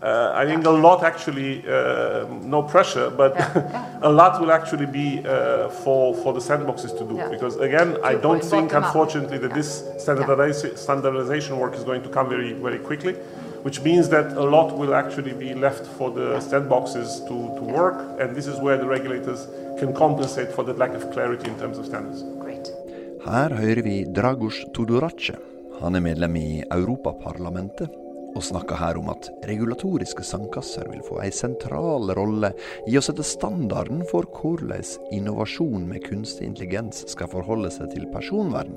Uh, I think a lot actually, uh, no pressure, but Yeah. a lot will actually be uh, for, for the sandboxes to do. Yeah. Because again, I don't think, bottom up. unfortunately, that this standardization, standardization work is going to come very, very quickly, which means that a lot will actually be left for the sandboxes to, to work, and this is where the regulators can compensate for the lack of clarity in terms of standards. Great. Her hører vi Dragos Tudorache. Han er medlem i Europaparlamentet og snakka her om at regulatoriske sandkasser vil få ei sentral rolle i å sette standarden for hvordan innovasjon med kunstig intelligens skal forholde seg til personvern.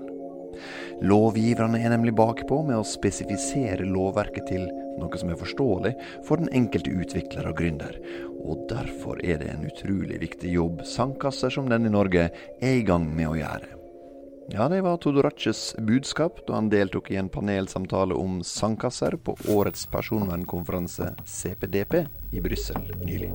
Lovgiverne er nemlig bakpå med å spesifisere lovverket til noe som er forståelig for den enkelte utvikler og gründer. Og derfor er det en utrolig viktig jobb sandkasser som den i Norge er i gang med å gjøre. Ja, det var Todoraces budskap da han deltok i en panelsamtale om sandkasser på årets personvernkonferanse CPDP i Brussel nylig.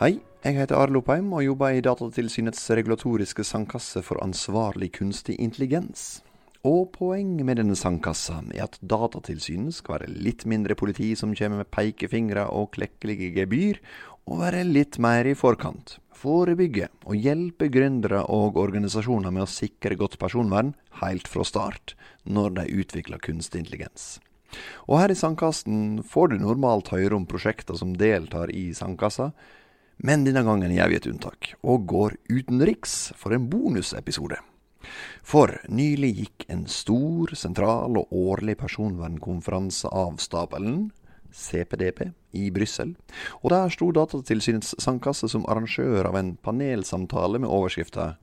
Hei, jeg heter Arle Oppheim og jobber i Datatilsynets regulatoriske sandkasse for ansvarlig kunstig intelligens. Og poenget med denne sandkassa er at Datatilsynet skal være litt mindre politi som kommer med pekefingre og klekkelige gebyr, og være litt mer i forkant. Forebygge og hjelpe gründere og organisasjoner med å sikre godt personvern helt fra start, når de utvikler kunstig intelligens. Og her i Sandkassen får du normalt høre om prosjekter som deltar i Sandkassa, men denne gangen gjør vi et unntak, og går utenriks for en bonusepisode. For nylig gikk en stor, sentral og årlig personvernkonferanse av stabelen, CPDP, i Brussel, og der sto Datatilsynets sandkasse som arrangør av en panelsamtale med overskrifta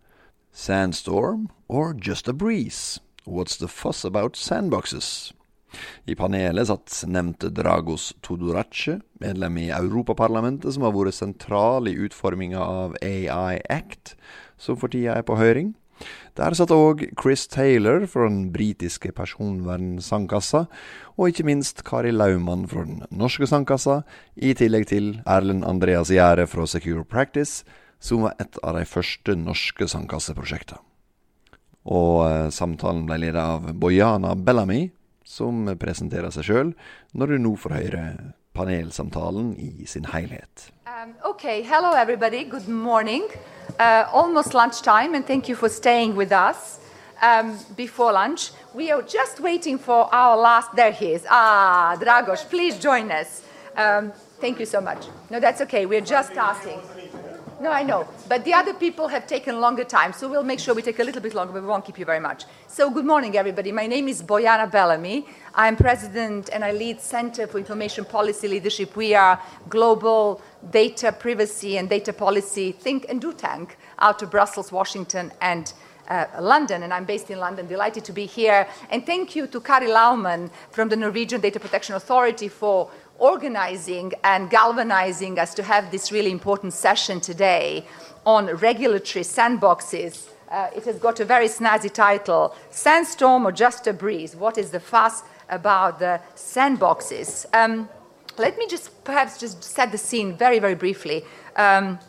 Sandstorm or just a breeze? What's the fuss about sandboxes? I panelet satt nevnte Dragos Todorace, medlem i Europaparlamentet, som har vært sentral i utforminga av AI Act, som for tida er på høring. Der satt òg Chris Taylor fra den britiske personvernsandkassa, og ikke minst Kari Laumann fra den norske sandkassa, i tillegg til Erlend Andreas Gjære fra Secure Practice, som var et av de første norske sandkasseprosjektene. Og eh, samtalen ble ledet av Bojana Bellamy, som presenterer seg sjøl, når du nå får høre panelsamtalen i sin helhet. Um, okay, hello everybody. Good morning. Uh, almost lunchtime, and thank you for staying with us um, before lunch. We are just waiting for our last. There he is. Ah, Dragos, please join us. Um, thank you so much. No, that's okay. We're just starting. No, I know. But the other people have taken longer time, so we'll make sure we take a little bit longer, but we won't keep you very much. So, good morning, everybody. My name is Bojana Bellamy. I'm president and I lead Center for Information Policy Leadership. We are global data privacy and data policy think and do tank out of Brussels, Washington, and uh, London, and I'm based in London. Delighted to be here. And thank you to Kari Laumann from the Norwegian Data Protection Authority for organizing and galvanizing us to have this really important session today on regulatory sandboxes. Uh, it has got a very snazzy title Sandstorm or Just a Breeze? What is the fuss about the sandboxes? Um, let me just perhaps just set the scene very, very briefly. Um,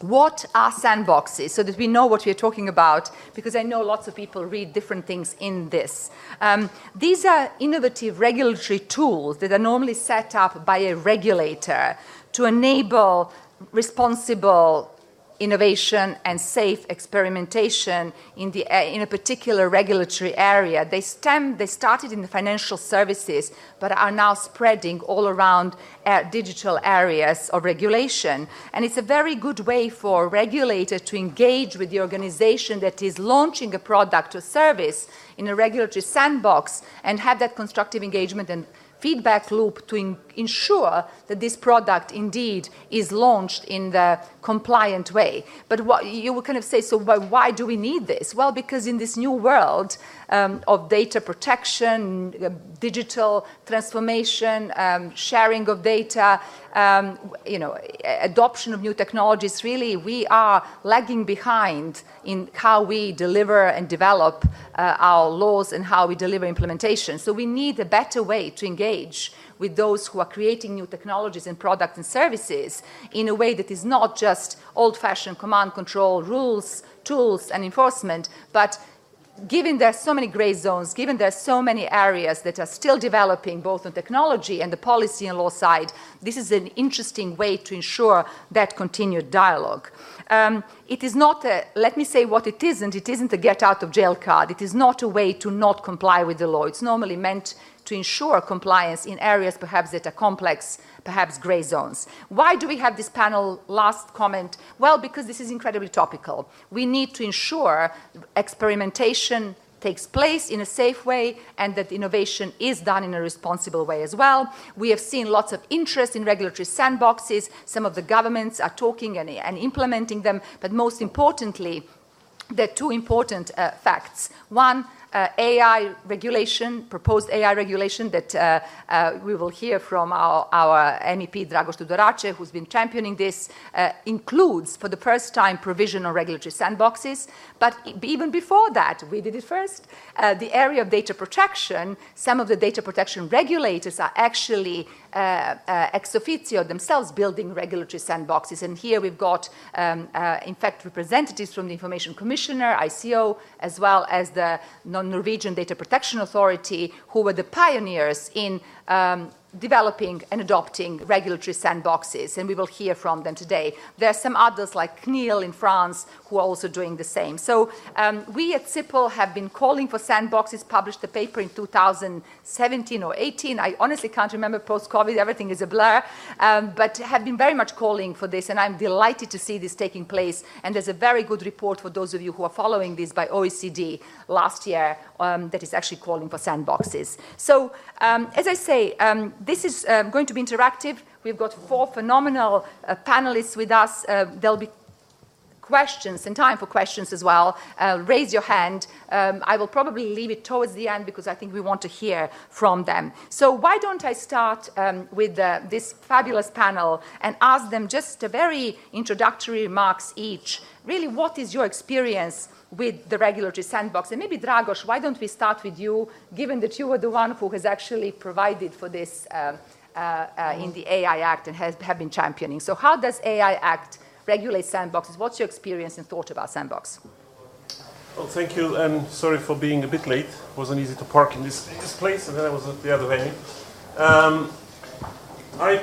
what are sandboxes? So that we know what we're talking about because i know lots of people read different things in this. Um, these are innovative regulatory tools that are normally set up by a regulator to enable responsible innovation and safe experimentation in, the, uh, in a particular regulatory area. They stem, they started in the financial services, but are now spreading all around uh, digital areas of regulation. And it's a very good way for a regulator to engage with the organization that is launching a product or service in a regulatory sandbox and have that constructive engagement and feedback loop to in, ensure that this product indeed is launched in the compliant way. But what you would kind of say, so why, why do we need this? Well, because in this new world um, of data protection, uh, digital transformation, um, sharing of data, um, you know, adoption of new technologies, really, we are lagging behind in how we deliver and develop uh, our laws and how we deliver implementation. So we need a better way to engage with those who are creating new technologies and products and services in a way that is not just old-fashioned command control rules, tools, and enforcement, but given there are so many gray zones, given there are so many areas that are still developing both on technology and the policy and law side, this is an interesting way to ensure that continued dialogue. Um, it is not a, let me say what it isn't, it isn't a get out of jail card. It is not a way to not comply with the law. It's normally meant to ensure compliance in areas perhaps that are complex, perhaps gray zones. Why do we have this panel? Last comment. Well, because this is incredibly topical. We need to ensure experimentation takes place in a safe way and that innovation is done in a responsible way as well. We have seen lots of interest in regulatory sandboxes. Some of the governments are talking and, and implementing them, but most importantly, there are two important uh, facts. One, uh, AI regulation, proposed AI regulation that uh, uh, we will hear from our, our MEP Dragos Tudorache, who's been championing this, uh, includes for the first time provision on regulatory sandboxes. But even before that, we did it first. Uh, the area of data protection, some of the data protection regulators are actually uh, uh, ex officio themselves building regulatory sandboxes. And here we've got, um, uh, in fact, representatives from the Information Commissioner, ICO, as well as the Norwegian Data Protection Authority, who were the pioneers in um, developing and adopting regulatory sandboxes, and we will hear from them today. There are some others like CNIL in France who are also doing the same. So um, we at CIPL have been calling for sandboxes, published a paper in 2017 or 18. I honestly can't remember post-COVID, everything is a blur, um, but have been very much calling for this, and I'm delighted to see this taking place. And there's a very good report for those of you who are following this by OECD last year um, that is actually calling for sandboxes. So um, as I say, um, this is um, going to be interactive. We've got four phenomenal uh, panelists with us. Uh, there'll be questions and time for questions as well. Uh, raise your hand. Um, I will probably leave it towards the end because I think we want to hear from them. So why don't I start um, with uh, this fabulous panel and ask them just a very introductory remarks each. Really, what is your experience with the regulatory sandbox. And maybe, Dragos, why don't we start with you, given that you were the one who has actually provided for this uh, uh, uh, in the AI Act and has, have been championing. So how does AI Act regulate sandboxes? What's your experience and thought about sandbox? Well, thank you, and sorry for being a bit late. It wasn't easy to park in this, this place, and then I was at the other venue. Um, I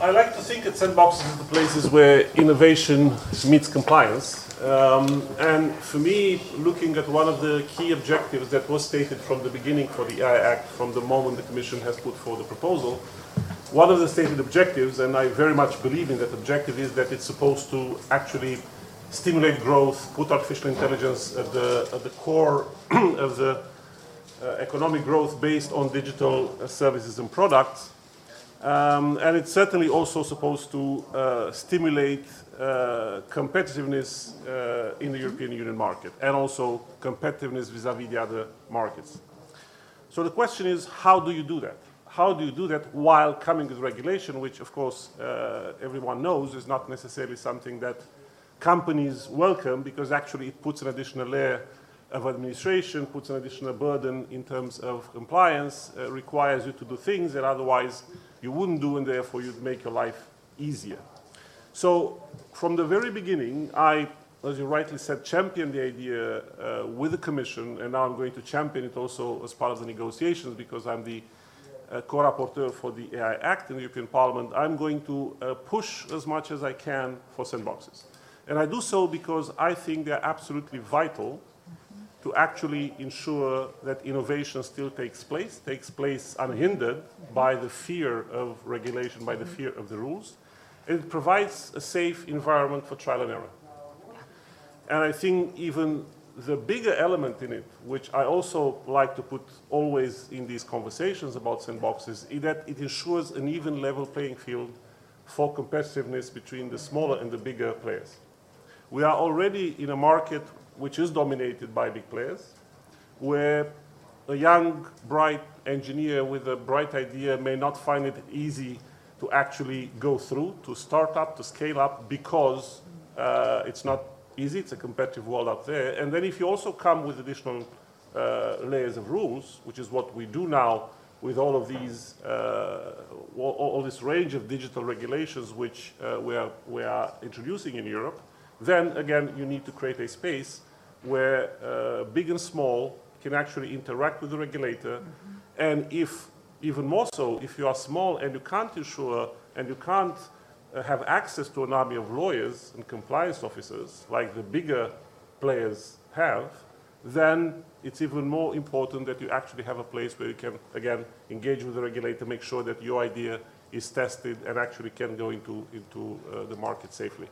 I like to think that sandboxes are the places where innovation meets compliance. Um, and for me, looking at one of the key objectives that was stated from the beginning for the AI Act, from the moment the Commission has put forward the proposal, one of the stated objectives, and I very much believe in that objective, is that it's supposed to actually stimulate growth, put artificial intelligence at the, at the core of the uh, economic growth based on digital uh, services and products. Um, and it's certainly also supposed to uh, stimulate uh, competitiveness uh, in the European Union market and also competitiveness vis-à-vis the other markets. So the question is, how do you do that? How do you do that while coming with regulation, which of course uh, everyone knows is not necessarily something that companies welcome because actually it puts an additional layer of administration, puts an additional burden in terms of compliance, uh, requires you to do things that otherwise you wouldn't do and therefore you'd make your life easier. So from the very beginning, I, as you rightly said, championed the idea uh, with the Commission, and now I'm going to champion it also as part of the negotiations because I'm the co-rapporteur for the AI Act in the European Parliament. I'm going to uh, push as much as I can for sandboxes. And I do so because I think they're absolutely vital to actually ensure that innovation still takes place, takes place unhindered by the fear of regulation, by the fear of the rules, it provides a safe environment for trial and error. And I think even the bigger element in it, which I also like to put always in these conversations about sandboxes, is that it ensures an even level playing field for competitiveness between the smaller and the bigger players. We are already in a market which is dominated by big players, where a young, bright engineer with a bright idea may not find it easy to actually go through, to start up, to scale up, because uh, it's not easy. It's a competitive world out there. And then if you also come with additional uh, layers of rules, which is what we do now with all of these, uh, all, all, this range of digital regulations which uh, we, are, we are introducing in Europe, then again, you need to create a space where uh, big and small can actually interact with the regulator. Mm -hmm. And if, even more so, if you are small and you can't ensure and you can't have access to an army of lawyers and compliance officers like the bigger players have, then it's even more important that you actually have a place where you can, again, engage with the regulator, make sure that your idea is tested and actually can go into, into uh, the market safely.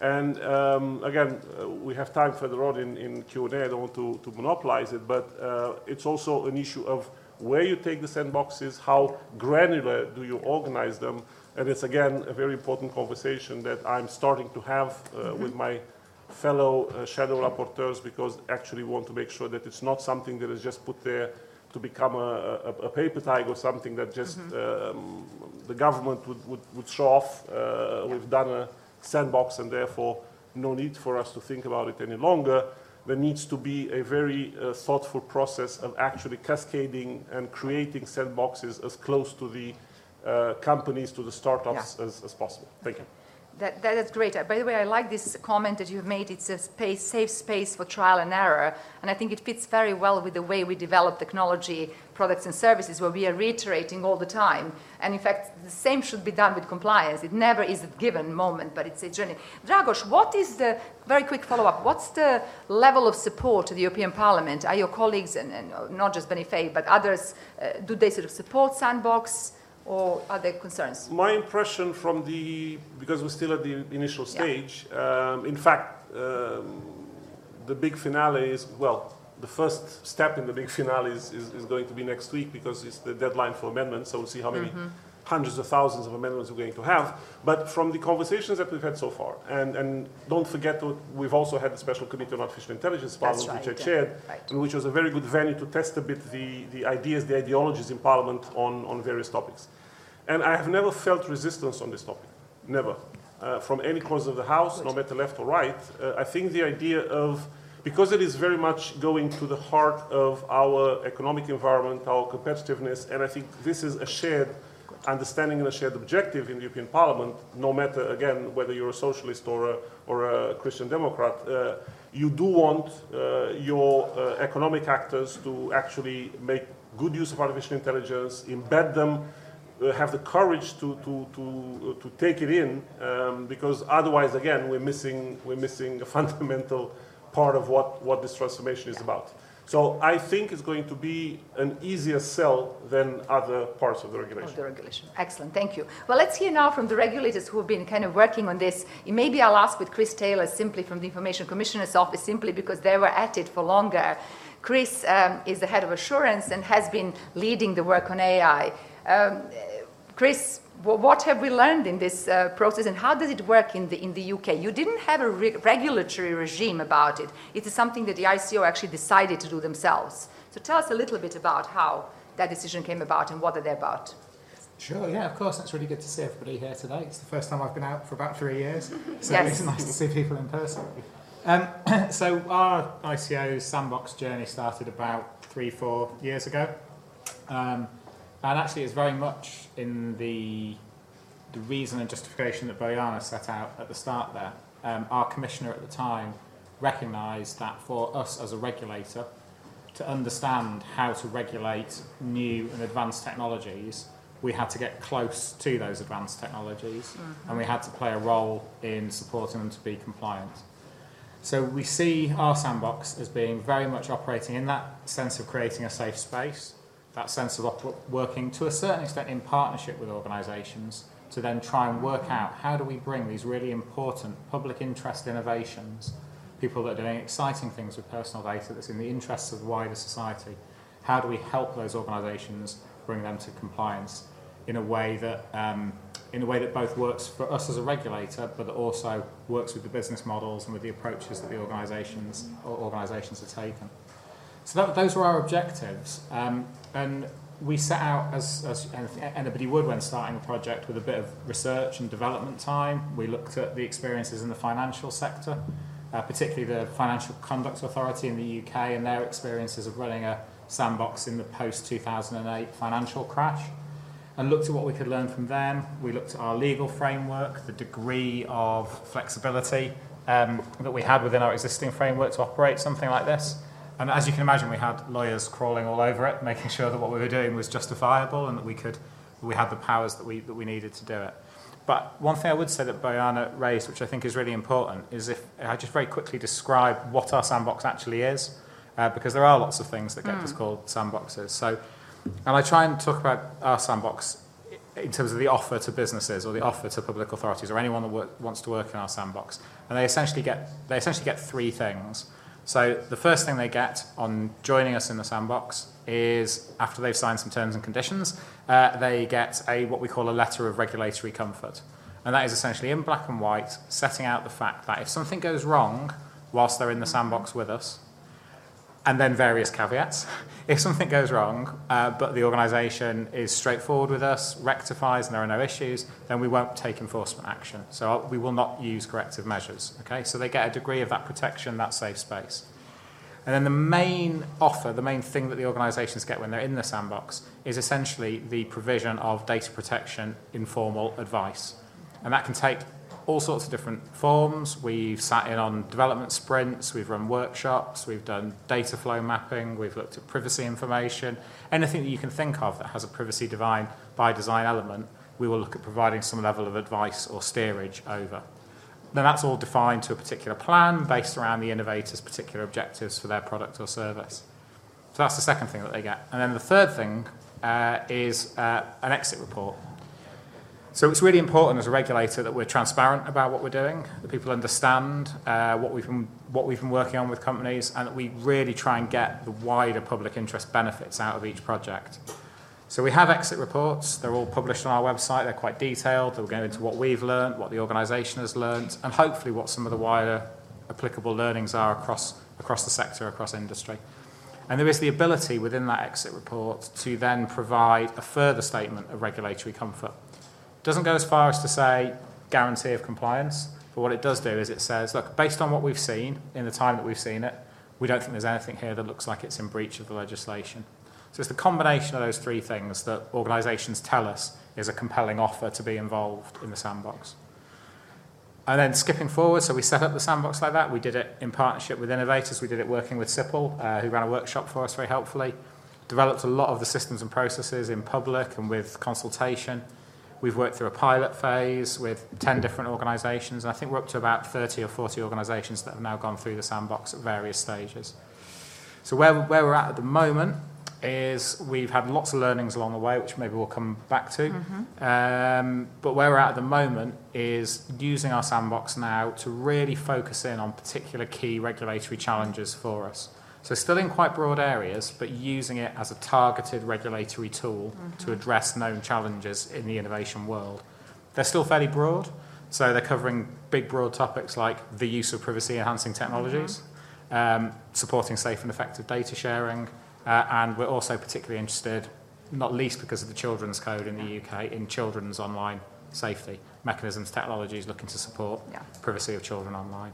And um, again, uh, we have time further on in, in Q&A, I don't want to, to monopolize it, but uh, it's also an issue of where you take the sandboxes, how granular do you organize them, and it's again a very important conversation that I'm starting to have uh, mm -hmm. with my fellow uh, shadow rapporteurs because actually want to make sure that it's not something that is just put there to become a, a, a paper tag or something that just mm -hmm. um, the government would, would, would show off. Uh, yeah. We've done a sandbox and therefore no need for us to think about it any longer. There needs to be a very uh, thoughtful process of actually cascading and creating sandboxes as close to the uh, companies to the startups yeah. as, as, possible. Thank you. That, that is great. By the way, I like this comment that you've made. It's a space, safe space for trial and error. And I think it fits very well with the way we develop technology, products, and services, where we are reiterating all the time. And in fact, the same should be done with compliance. It never is a given moment, but it's a journey. Dragos, what is the, very quick follow up, what's the level of support to the European Parliament? Are your colleagues, and, and not just Benifei, but others, uh, do they sort of support Sandbox? Or are there concerns? My impression from the, because we're still at the initial stage, yeah. um, in fact, um, the big finale is, well, the first step in the big finale is, is, is, going to be next week because it's the deadline for amendments, so we'll see how many mm-hmm. Hundreds of thousands of amendments we're going to have. But from the conversations that we've had so far, and, and don't forget that we've also had the Special Committee on Artificial Intelligence Parliament, right, which I chaired, right. and which was a very good venue to test a bit the, the ideas, the ideologies in Parliament on, on various topics. And I have never felt resistance on this topic, never. Uh, from any corners of the House, no matter left or right. Uh, I think the idea of, because it is very much going to the heart of our economic environment, our competitiveness, and I think this is a shared understanding and a shared objective in the European Parliament, no matter, again, whether you're a socialist or a, or a Christian Democrat, uh, you do want uh, your uh, economic actors to actually make good use of artificial intelligence, embed them uh, have the courage to, to, to, uh, to take it in um, because otherwise, again, we're missing, we're missing a fundamental part of what, what this transformation is about. So I think it's going to be an easier sell than other parts of the regulation. Of the regulation. Excellent. Thank you. Well, let's hear now from the regulators who have been kind of working on this. Maybe I'll ask with Chris Taylor simply from the Information Commissioner's Office, simply because they were at it for longer. Chris um, is the head of assurance and has been leading the work on AI. Um, Chris, what have we learned in this uh, process and how does it work in the, in the UK? You didn't have a re regulatory regime about it. It is something that the ICO actually decided to do themselves. So tell us a little bit about how that decision came about and what are they about. Sure, yeah, of course. That's really good to see everybody here today. It's the first time I've been out for about three years, so yes. it's nice to see people in person. Um, so our ICO sandbox journey started about three, four years ago. Um, and actually, it's very much in the the reason and justification that Bojana set out at the start there. Um, our commissioner at the time recognised that for us as a regulator to understand how to regulate new and advanced technologies, we had to get close to those advanced technologies mm-hmm. and we had to play a role in supporting them to be compliant. So we see our sandbox as being very much operating in that sense of creating a safe space that sense of working to a certain extent in partnership with organisations to then try and work out how do we bring these really important public interest innovations people that are doing exciting things with personal data that's in the interests of the wider society. How do we help those organisations bring them to compliance in a way that um, in a way that both works for us as a regulator, but also works with the business models and with the approaches that the organisations or organisations have taken. So that, those were our objectives, um, and we set out as, as anybody would when starting a project with a bit of research and development time. We looked at the experiences in the financial sector, uh, particularly the Financial Conduct Authority in the UK and their experiences of running a sandbox in the post 2008 financial crash and looked at what we could learn from them. We looked at our legal framework, the degree of flexibility um, that we had within our existing framework to operate something like this. And as you can imagine, we had lawyers crawling all over it, making sure that what we were doing was justifiable and that we could we had the powers that we that we needed to do it. But one thing I would say that Bojana raised, which I think is really important, is if I just very quickly describe what our sandbox actually is, uh, because there are lots of things that get mm. us called sandboxes. So and I try and talk about our sandbox in terms of the offer to businesses or the offer to public authorities or anyone that work, wants to work in our sandbox. And they essentially get they essentially get three things. So the first thing they get on joining us in the sandbox is after they've signed some terms and conditions, uh, they get a what we call a letter of regulatory comfort. And that is essentially in black and white, setting out the fact that if something goes wrong whilst they're in the sandbox with us, and then various caveats. If something goes wrong, uh, but the organisation is straightforward with us, rectifies, and there are no issues, then we won't take enforcement action. So uh, we will not use corrective measures. Okay, so they get a degree of that protection, that safe space. And then the main offer, the main thing that the organisations get when they're in the sandbox, is essentially the provision of data protection informal advice. And that can take all sorts of different forms. We've sat in on development sprints, we've run workshops, we've done data flow mapping, we've looked at privacy information. Anything that you can think of that has a privacy divine, by design element, we will look at providing some level of advice or steerage over. Then that's all defined to a particular plan based around the innovator's particular objectives for their product or service. So that's the second thing that they get. And then the third thing uh, is uh, an exit report. So it's really important as a regulator that we're transparent about what we're doing, that people understand uh, what, we've been, what we've been working on with companies, and that we really try and get the wider public interest benefits out of each project. So we have exit reports. They're all published on our website. They're quite detailed. They'll go into what we've learned, what the organisation has learned, and hopefully what some of the wider applicable learnings are across, across the sector, across industry. And there is the ability within that exit report to then provide a further statement of regulatory comfort. Doesn't go as far as to say guarantee of compliance, but what it does do is it says, look, based on what we've seen in the time that we've seen it, we don't think there's anything here that looks like it's in breach of the legislation. So it's the combination of those three things that organisations tell us is a compelling offer to be involved in the sandbox. And then skipping forward, so we set up the sandbox like that. We did it in partnership with innovators. We did it working with CIPL, uh, who ran a workshop for us very helpfully. Developed a lot of the systems and processes in public and with consultation. We've worked through a pilot phase with 10 different organisations, and I think we're up to about 30 or 40 organisations that have now gone through the sandbox at various stages. So where, where we're at at the moment is we've had lots of learnings along the way, which maybe we'll come back to. Mm-hmm. Um, but where we're at at the moment is using our sandbox now to really focus in on particular key regulatory challenges for us. So still in quite broad areas, but using it as a targeted regulatory tool mm-hmm. to address known challenges in the innovation world. They're still fairly broad, so they're covering big broad topics like the use of privacy enhancing technologies, mm-hmm. um, supporting safe and effective data sharing, uh, and we're also particularly interested, not least because of the Children's Code in the UK, in children's online safety mechanisms, technologies looking to support yeah. privacy of children online.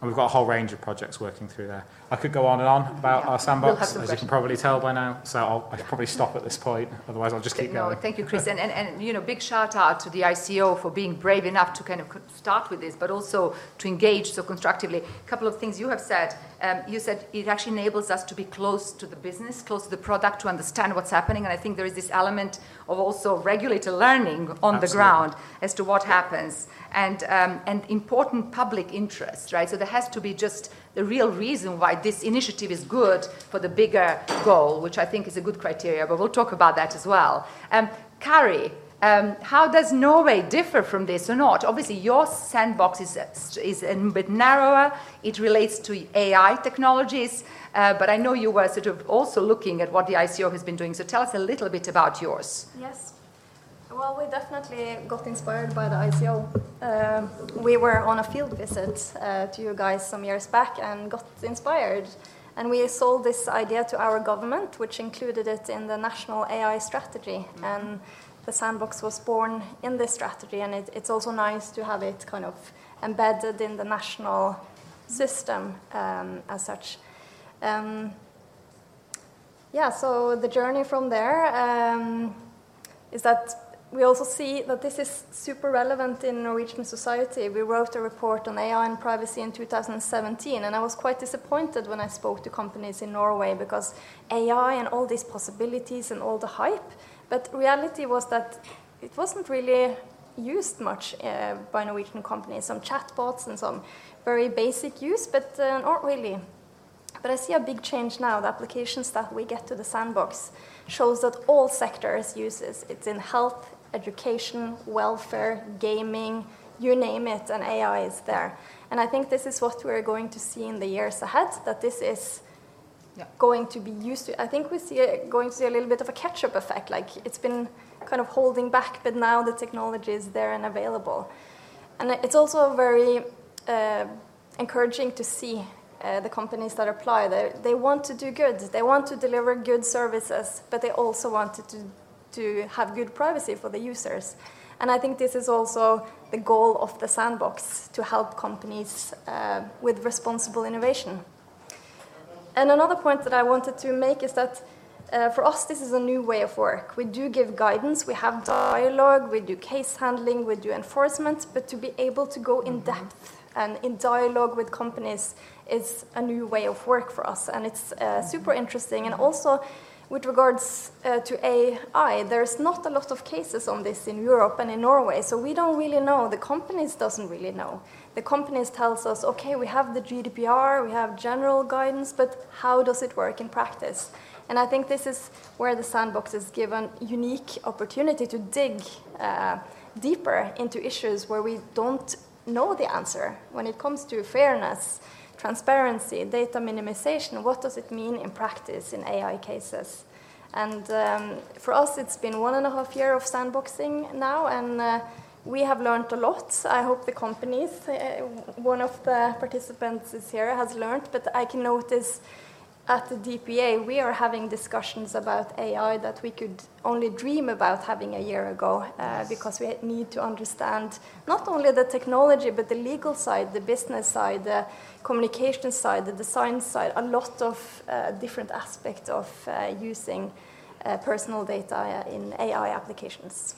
And we've got a whole range of projects working through there. I could go on and on about yeah. our sandbox, we'll as you can probably tell by now. So I'll, I should probably stop at this point. Otherwise, I'll just keep no, going. thank you, Chris. and, and, and, you know, big shout out to the ICO for being brave enough to kind of start with this, but also to engage so constructively. A couple of things you have said. Um, you said it actually enables us to be close to the business, close to the product, to understand what's happening. And I think there is this element of also regulator learning on Absolutely. the ground as to what happens and, um, and important public interest, right? So there has to be just the real reason why this initiative is good for the bigger goal, which I think is a good criteria, but we'll talk about that as well. Um, Um, how does Norway differ from this or not? Obviously, your sandbox is, is a bit narrower. It relates to AI technologies, uh, but I know you were sort of also looking at what the ICO has been doing. So tell us a little bit about yours. Yes. Well, we definitely got inspired by the ICO. Uh, we were on a field visit uh, to you guys some years back and got inspired. And we sold this idea to our government, which included it in the national AI strategy. Mm-hmm. And the sandbox was born in this strategy, and it, it's also nice to have it kind of embedded in the national system um, as such. Um, yeah, so the journey from there um, is that we also see that this is super relevant in Norwegian society. We wrote a report on AI and privacy in 2017, and I was quite disappointed when I spoke to companies in Norway because AI and all these possibilities and all the hype, but reality was that it wasn't really used much uh, by Norwegian companies. Some chatbots and some very basic use, but uh, not really. But I see a big change now. The applications that we get to the sandbox shows that all sectors uses. It's in health, education, welfare, gaming, you name it, and AI is there. And I think this is what we're going to see in the years ahead, that this is yeah. going to be used to. I think we see a, going to see a little bit of a catch-up effect, like it's been kind of holding back, but now the technology is there and available. And it's also very uh, encouraging to see uh, the companies that apply. They, they want to do good, they want to deliver good services, but they also want to to have good privacy for the users. And I think this is also the goal of the sandbox to help companies uh, with responsible innovation. And another point that I wanted to make is that uh, for us, this is a new way of work. We do give guidance, we have dialogue, we do case handling, we do enforcement, but to be able to go in depth and in dialogue with companies is a new way of work for us. And it's uh, super interesting. And also, with regards uh, to AI, there's not a lot of cases on this in Europe and in Norway, so we don't really know. The companies doesn't really know. The companies tells us, okay, we have the GDPR, we have general guidance, but how does it work in practice? And I think this is where the sandbox is given unique opportunity to dig uh, deeper into issues where we don't know the answer when it comes to fairness transparency, data minimization, what does it mean in practice in AI cases? And um, for us, it's been one and a half year of sandboxing now, and uh, we have learned a lot. I hope the companies, uh, one of the participants is here, has learned, but I can notice at the DPA, we are having discussions about AI that we could only dream about having a year ago uh, because we need to understand not only the technology but the legal side, the business side, the communication side, the design side, a lot of uh, different aspects of uh, using uh, personal data in AI applications.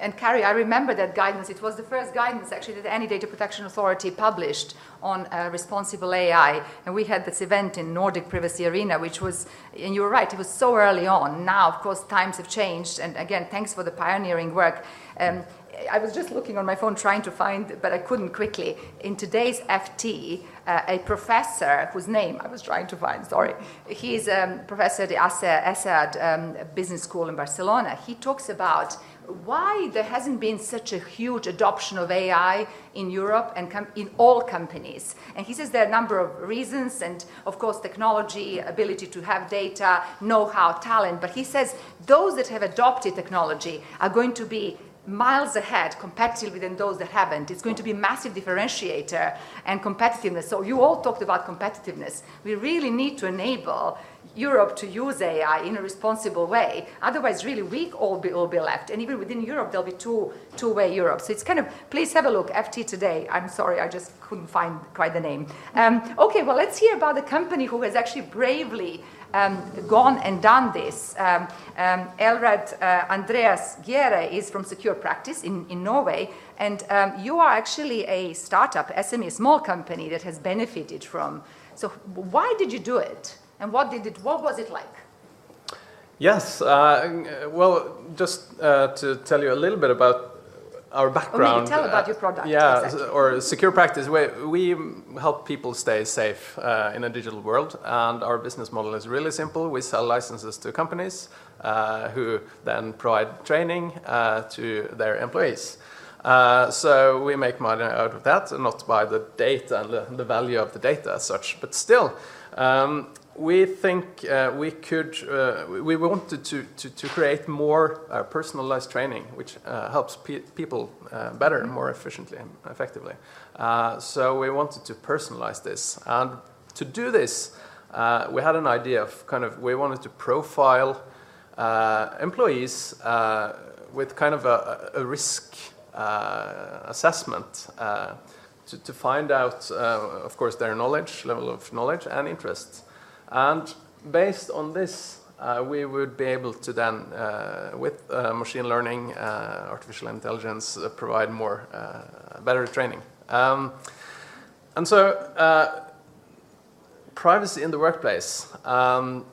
And Kari, I remember that guidance. It was the first guidance actually that any data protection authority published on uh, responsible AI. And we had this event in Nordic Privacy Arena, which was, and you were right, it was so early on. Now, of course, times have changed. And again, thanks for the pioneering work. Um, I was just looking on my phone trying to find, but I couldn't quickly. In today's FT, uh, a professor whose name I was trying to find, sorry, he's a um, professor at the ESADE um, Business School in Barcelona. He talks about why there hasn't been such a huge adoption of AI in Europe and in all companies. And he says there are a number of reasons, and of course, technology, ability to have data, know how, talent. But he says those that have adopted technology are going to be miles ahead competitively than those that haven't. It's going to be a massive differentiator and competitiveness. So you all talked about competitiveness. We really need to enable Europe to use AI in a responsible way. Otherwise, really, we all be, be left. And even within Europe, there'll be two two-way Europe. So it's kind of, please have a look, FT Today. I'm sorry, I just couldn't find quite the name. Um, okay, well, let's hear about the company who has actually bravely um, gone and done this. Um, um, Erlend uh, Andreas Gjære is from Secure Practice in, in Norway, and um, you are actually a startup, SME, small company that has benefited from. So, why did you do it? And what did it? What was it like? Yes. Uh, well, just uh, to tell you a little bit about our background. Or tell about your product. Yeah, exactly. or secure practice. We, we help people stay safe uh, in a digital world, and our business model is really simple. We sell licenses to companies uh, who then provide training uh, to their employees. Uh, so we make money out of that, not by the data and the, the value of the data as such, but still. Um, we think uh, we could, uh, we wanted to, to, to create more uh, personalized training, which uh, helps pe people uh, better, more efficiently, and effectively. Uh, so we wanted to personalize this. And to do this, we had an idea of kind of, we wanted to profile employees with kind of a, a risk assessment to, to find out, of course, their knowledge, level of knowledge and interest. And based on this, uh, we would be able to then, uh, with uh, machine learning, uh, artificial intelligence, uh, provide more, uh, better training. Um, and so, privacy in the workplace. Um,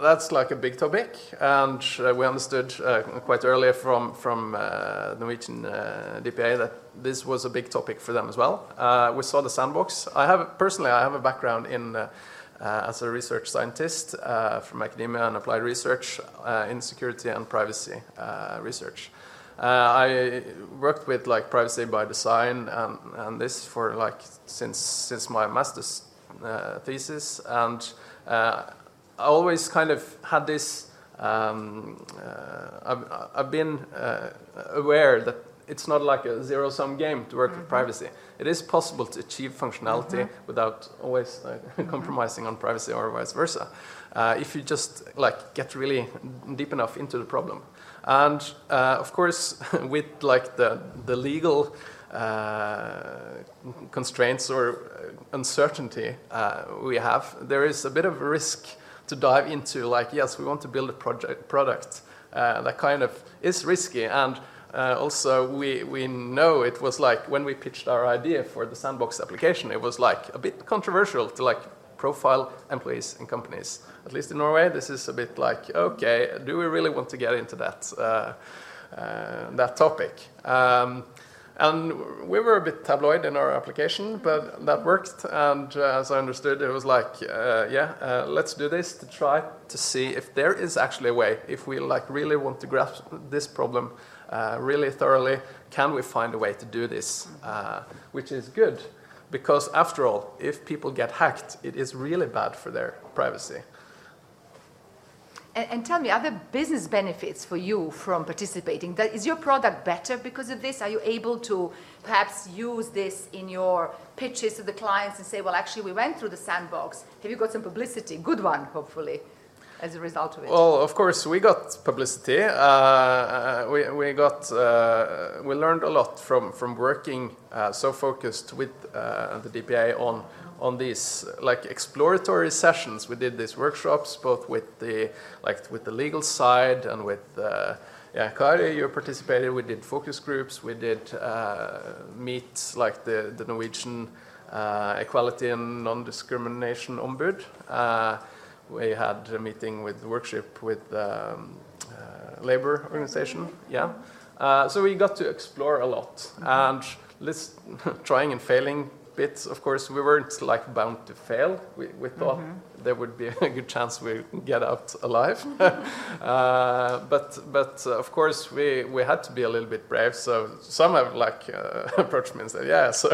that's like a big topic, and we understood quite earlier from from Norwegian DPA that this was a big topic for them as well. we saw the sandbox. I have personally, I have a background in uh, as a research scientist uh, from academia and applied research uh, in security and privacy research. I worked with like privacy by design and, and this for like since since my master's thesis, and I always kind of had this. Um, I've, I've, been aware that it's not like a zero sum game to work mm -hmm. with mm-hmm. privacy. It is possible to achieve functionality mm -hmm. without always uh, compromising on privacy or vice versa. Uh, if you just like get really deep enough into the problem, and uh, of course, with like the the legal uh, constraints or uh, uncertainty uh, we have, there is a bit of a risk to dive into like yes, we want to build a project product that kind of is risky and uh, also, we, we know it was like when we pitched our idea for the sandbox application, it was like a bit controversial to like profile employees and companies. At least in Norway, this is a bit like, okay, do we really want to get into that uh, uh, that topic? Um, and we were a bit tabloid in our application, but that worked. And uh, as I understood, it was like, uh, yeah, uh, let's do this to try to see if there is actually a way, if we like really want to grasp this problem really thoroughly. Can we find a way to do this? Uh, which is good, because after all, if people get hacked, it is really bad for their privacy. And, and, tell me, are there business benefits for you from participating? That, is your product better because of this? Are you able to perhaps use this in your pitches to the clients and say, well, actually, we went through the sandbox. Have you got some publicity? Good one, hopefully as a result of it? Well, of course, we got publicity. Uh, uh, we, we got uh, we learned a lot from from working uh, so focused with uh, the DPA on on these like exploratory sessions. We did these workshops both with the like with the legal side and with uh, yeah, Kari, you participated. We did focus groups. We did meet like the the Norwegian Equality and Non-Discrimination Ombud we had a meeting with the workshop with um, uh, labor organization. Yeah, uh, so we got to explore a lot mm-hmm. and let's trying and failing bits. Of course, we weren't like bound to fail. We, we thought mm -hmm. there would be a good chance we'd get out alive. uh, but but uh, of course, we, we had to be a little bit brave. So some have like uh, approached me and said, "Yeah, so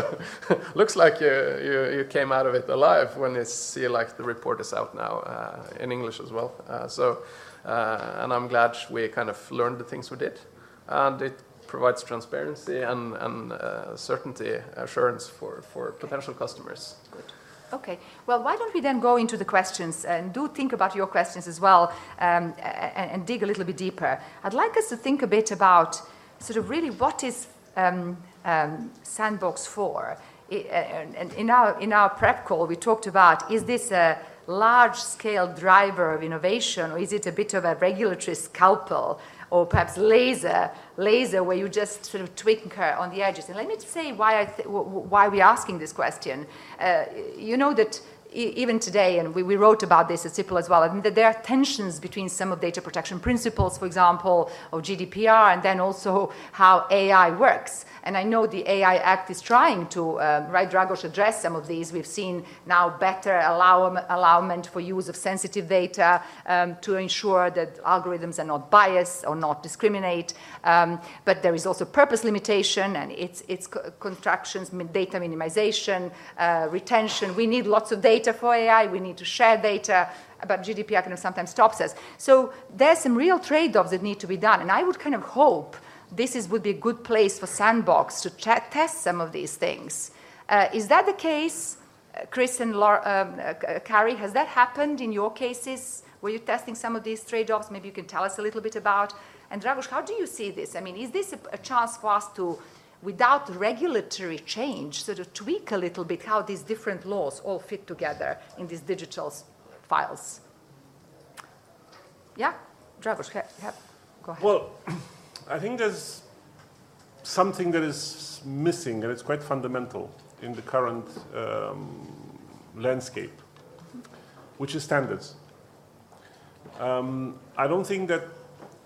looks like you, you, you came out of it alive." When you see like the report is out now uh, in English as well. Uh, so uh, and I'm glad we kind of learned the things we did, and it provides transparency and, and uh, certainty assurance for, for potential customers. Good. Okay, well, why don't we then go into the questions and do think about your questions as well um, and, and, dig a little bit deeper. I'd like us to think a bit about sort of really what is um, um, Sandbox for? and in our, in our prep call, we talked about is this a large scale driver of innovation or is it a bit of a regulatory scalpel? Or perhaps laser, laser where you just sort of her on the edges. And let me say why, I why we're asking this question. Uh, you know that even today, and we, we wrote about this at CIPL as well, I mean, that there are tensions between some of data protection principles, for example, of GDPR, and then also how AI works. And I know the AI Act is trying to, um, right, Dragos, address some of these. We've seen now better allow, allowment for use of sensitive data um, to ensure that algorithms are not biased or not discriminate. Um, but there is also purpose limitation and its, its contractions, data minimization, uh, retention. We need lots of data for AI. We need to share data but GDPR kind of sometimes stops us. So there's some real trade-offs that need to be done, and I would kind of hope this is, would be a good place for Sandbox to test some of these things. Uh, is that the case, Chris and Laura, um, uh, Kari? Has that happened in your cases? Were you testing some of these trade-offs? Maybe you can tell us a little bit about. And Dragos, how do you see this? I mean, is this a, a chance for us to, without regulatory change, sort of tweak a little bit how these different laws all fit together in these digital files? Yeah, Dragos, go ahead. Well. I think there's something that is missing, and it's quite fundamental in the current um, landscape, which is standards. Um, I don't think that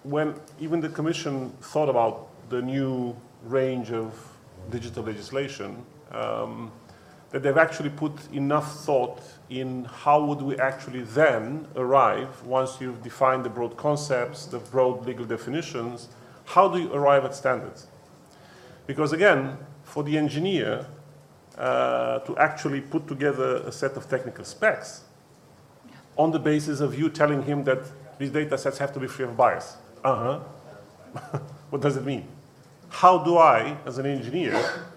when even the Commission thought about the new range of digital legislation, um, that they've actually put enough thought in how would we actually then arrive once you've defined the broad concepts, the broad legal definitions, how do you arrive at standards? Because again, for the engineer uh, to actually put together a set of technical specs on the basis of you telling him that these data sets have to be free of bias. Uh huh. what does it mean? How do I, as an engineer,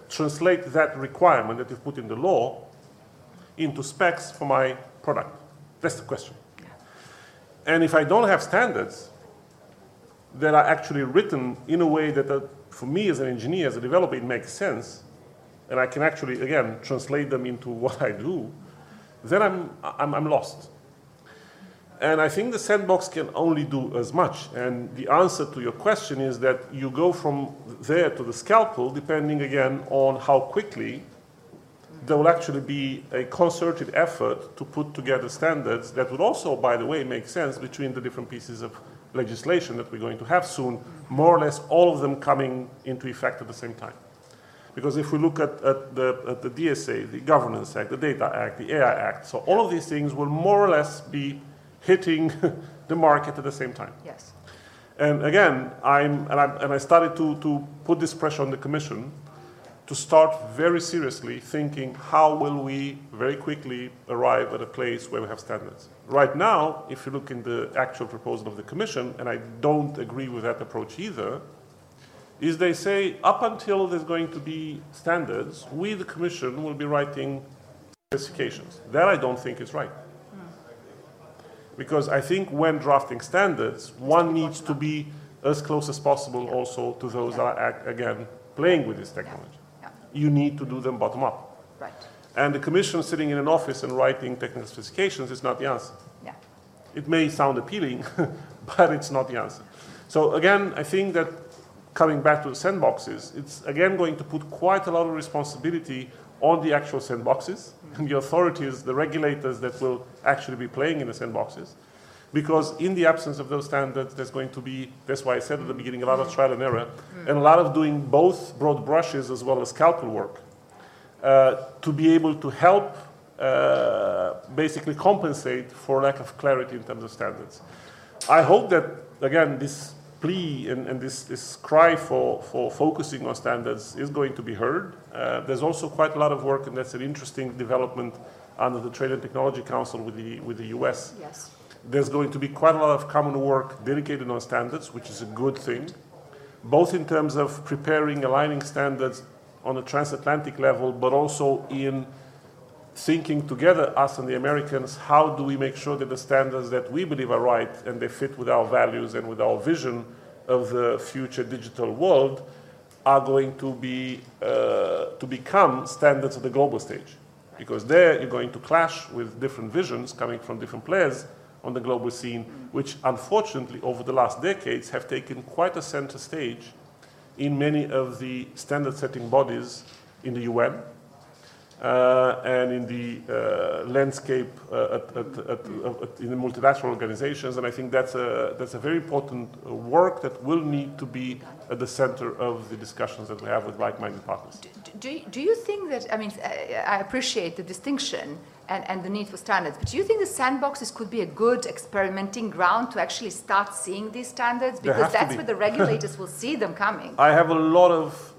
translate that requirement that you've put in the law into specs for my product? That's the question. And if I don't have standards, that are actually written in a way that, uh, for me as an engineer, as a developer, it makes sense, and I can actually, again, translate them into what I do, then I'm, I'm, I'm lost. And I think the sandbox can only do as much. And the answer to your question is that you go from there to the scalpel, depending again on how quickly there will actually be a concerted effort to put together standards that would also, by the way, make sense between the different pieces of legislation that we're going to have soon, more or less all of them coming into effect at the same time. Because if we look at, at, the, at the DSA, the Governance Act, the Data Act, the AI Act, so all of these things will more or less be hitting the market at the same time. Yes. And again, I'm, and, i and I started to, to put this pressure on the Commission to start very seriously thinking how will we very quickly arrive at a place where we have standards. Right now, if you look in the actual proposal of the Commission, and I don't agree with that approach either, is they say up until there's going to be standards, we, the Commission, will be writing specifications. That I don't think is right. Because I think when drafting standards, one needs to be as close as possible also to those that are, again, playing with this technology you need to do them bottom up. Right. And the commission sitting in an office and writing technical specifications is not the answer. Yeah. It may sound appealing, but it's not the answer. So again, I think that coming back to the sandboxes, it's again going to put quite a lot of responsibility on the actual sandboxes and the authorities, the regulators that will actually be playing in the sandboxes. Because in the absence of those standards, there's going to be, that's why I said at the beginning, a lot of trial and error, and a lot of doing both broad brushes as well as scalpel work uh, to be able to help uh, basically compensate for lack of clarity in terms of standards. I hope that, again, this plea and, and this, this cry for, for focusing on standards is going to be heard. Uh, there's also quite a lot of work, and that's an interesting development under the Trade and Technology Council with the, with the US. Yes there's going to be quite a lot of common work dedicated on standards, which is a good thing, both in terms of preparing, aligning standards on a transatlantic level, but also in thinking together, us and the Americans, how do we make sure that the standards that we believe are right and they fit with our values and with our vision of the future digital world are going to be uh, to become standards of the global stage. Because there you're going to clash with different visions coming from different players on the global scene, which unfortunately over the last decades have taken quite a center stage in many of the standard setting bodies in the UN and in the uh, landscape uh, at, at, at, in the multilateral organizations. And I think that's a, that's a very important work that will need to be at the center of the discussions that we have with like-minded partners. Do, do, do you think that, I mean, I appreciate the distinction and, and the need for standards, but do you think the sandboxes could be a good experimenting ground to actually start seeing these standards? Because that's be. where the regulators will see them coming. I have a lot of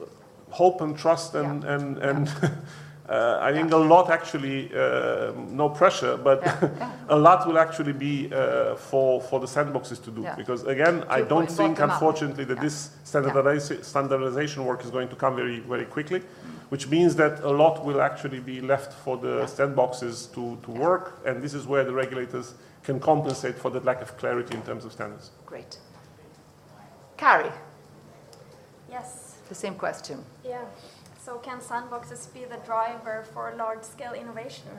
hope and trust and, yeah. and, and yeah. Uh, I think a lot actually, uh, no pressure, but yeah. a lot will actually be uh, for, for the sandboxes to do. Yeah. Because again, I don't think, unfortunately, that this standardiza standardization work is going to come very, very quickly, which means that a lot will actually be left for the sandboxes to, to work, and this is where the regulators can compensate for the lack of clarity in terms of standards. Great. Kari? Yes. The same question. Yeah. So can sandboxes be the driver for large-scale innovation?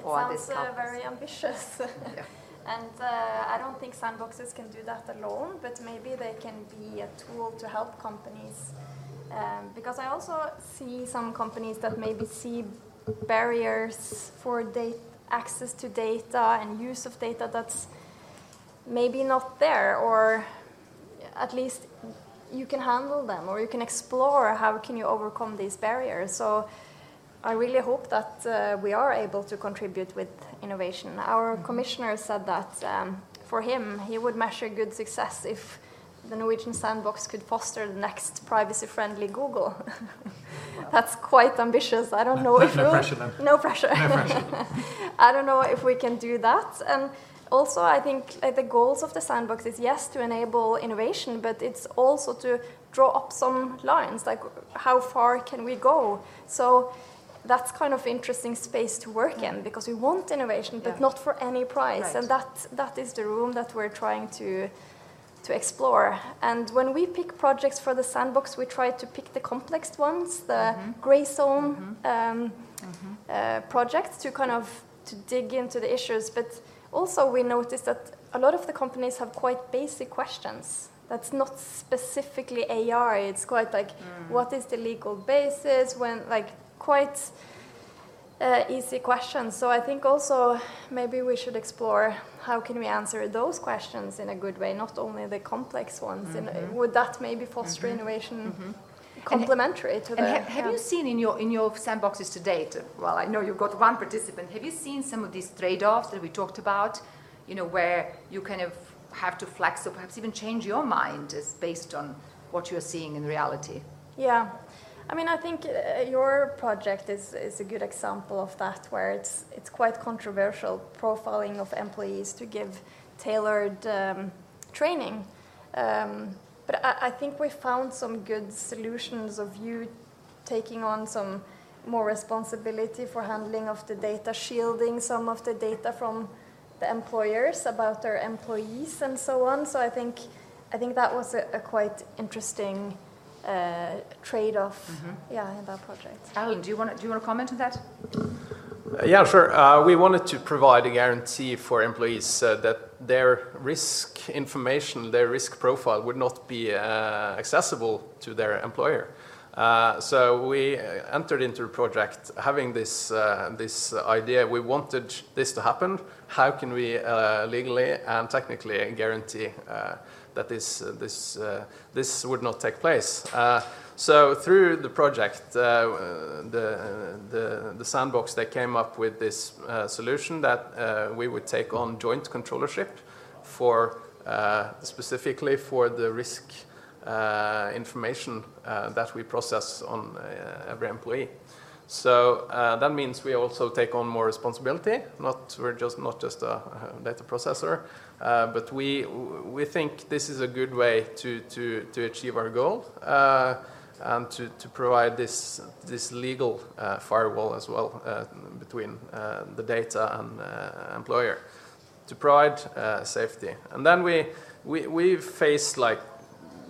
It sounds uh, very ambitious. yeah. And uh, I don't think sandboxes can do that alone, but maybe they can be a tool to help companies. Um, because I also see some companies that maybe see barriers for data, access to data and use of data that's maybe not there, or at least you can handle them or you can explore how can you overcome these barriers. So I really hope that uh, we are able to contribute with innovation. Our mm-hmm. commissioner said that um, for him, he would measure good success if the Norwegian sandbox could foster the next privacy-friendly Google. That's quite ambitious. I don't know no, if no pressure then. No pressure. No pressure. I don't know if we can do that. And also, I think the goals of the sandbox is yes to enable innovation, but it's also to draw up some lines, like how far can we go? So that's kind of interesting space to work in because we want innovation, but yeah. not for any price, right. and that that is the room that we're trying to to explore. And when we pick projects for the sandbox, we try to pick the complex ones, the mm -hmm. gray zone mm -hmm. um, mm -hmm. uh, projects to kind of to dig into the issues, but also we noticed that a lot of the companies have quite basic questions. That's not specifically AI. It's quite like, mm. what is the legal basis? When like quite uh, easy questions. So I think also maybe we should explore how can we answer those questions in a good way, not only the complex ones. Mm -hmm. would that maybe foster mm -hmm. innovation? -hmm complementary to the. have, have yeah. you seen in your in your sandboxes to date? Well, I know you've got one participant. Have you seen some of these trade-offs that we talked about? You know, where you kind of have to flex or perhaps even change your mind as based on what you're seeing in reality. Yeah. I mean, I think uh, your project is, is a good example of that, where it's, it's quite controversial profiling of employees to give tailored um, training. Um, but I, I think we found some good solutions of you taking on some more responsibility for handling of the data, shielding some of the data from the employers about their employees and so on. So I think I think that was a, a quite interesting uh, trade-off, mm -hmm. yeah, in that project. Erlend, do you want to, do you want to comment on that? Uh, yeah, sure. Uh, we wanted to provide a guarantee for employees uh, that their risk information, their risk profile would not be uh, accessible to their employer. Uh, so we entered into the project having this, uh, this idea. We wanted this to happen. How can we legally and technically guarantee that this, this, this would not take place? So through the project, uh, the, the, the, sandbox, they came up with this uh, solution that uh, we would take on joint controllership for uh, specifically for the risk uh, information uh, that we process on every employee. So that means we also take on more responsibility. Not we're just not just a, data processor, but we we think this is a good way to to to achieve our goal and to, to provide this, this legal uh, firewall as well uh, between uh, the data and uh, employer to provide uh, safety. And then we, we, we faced like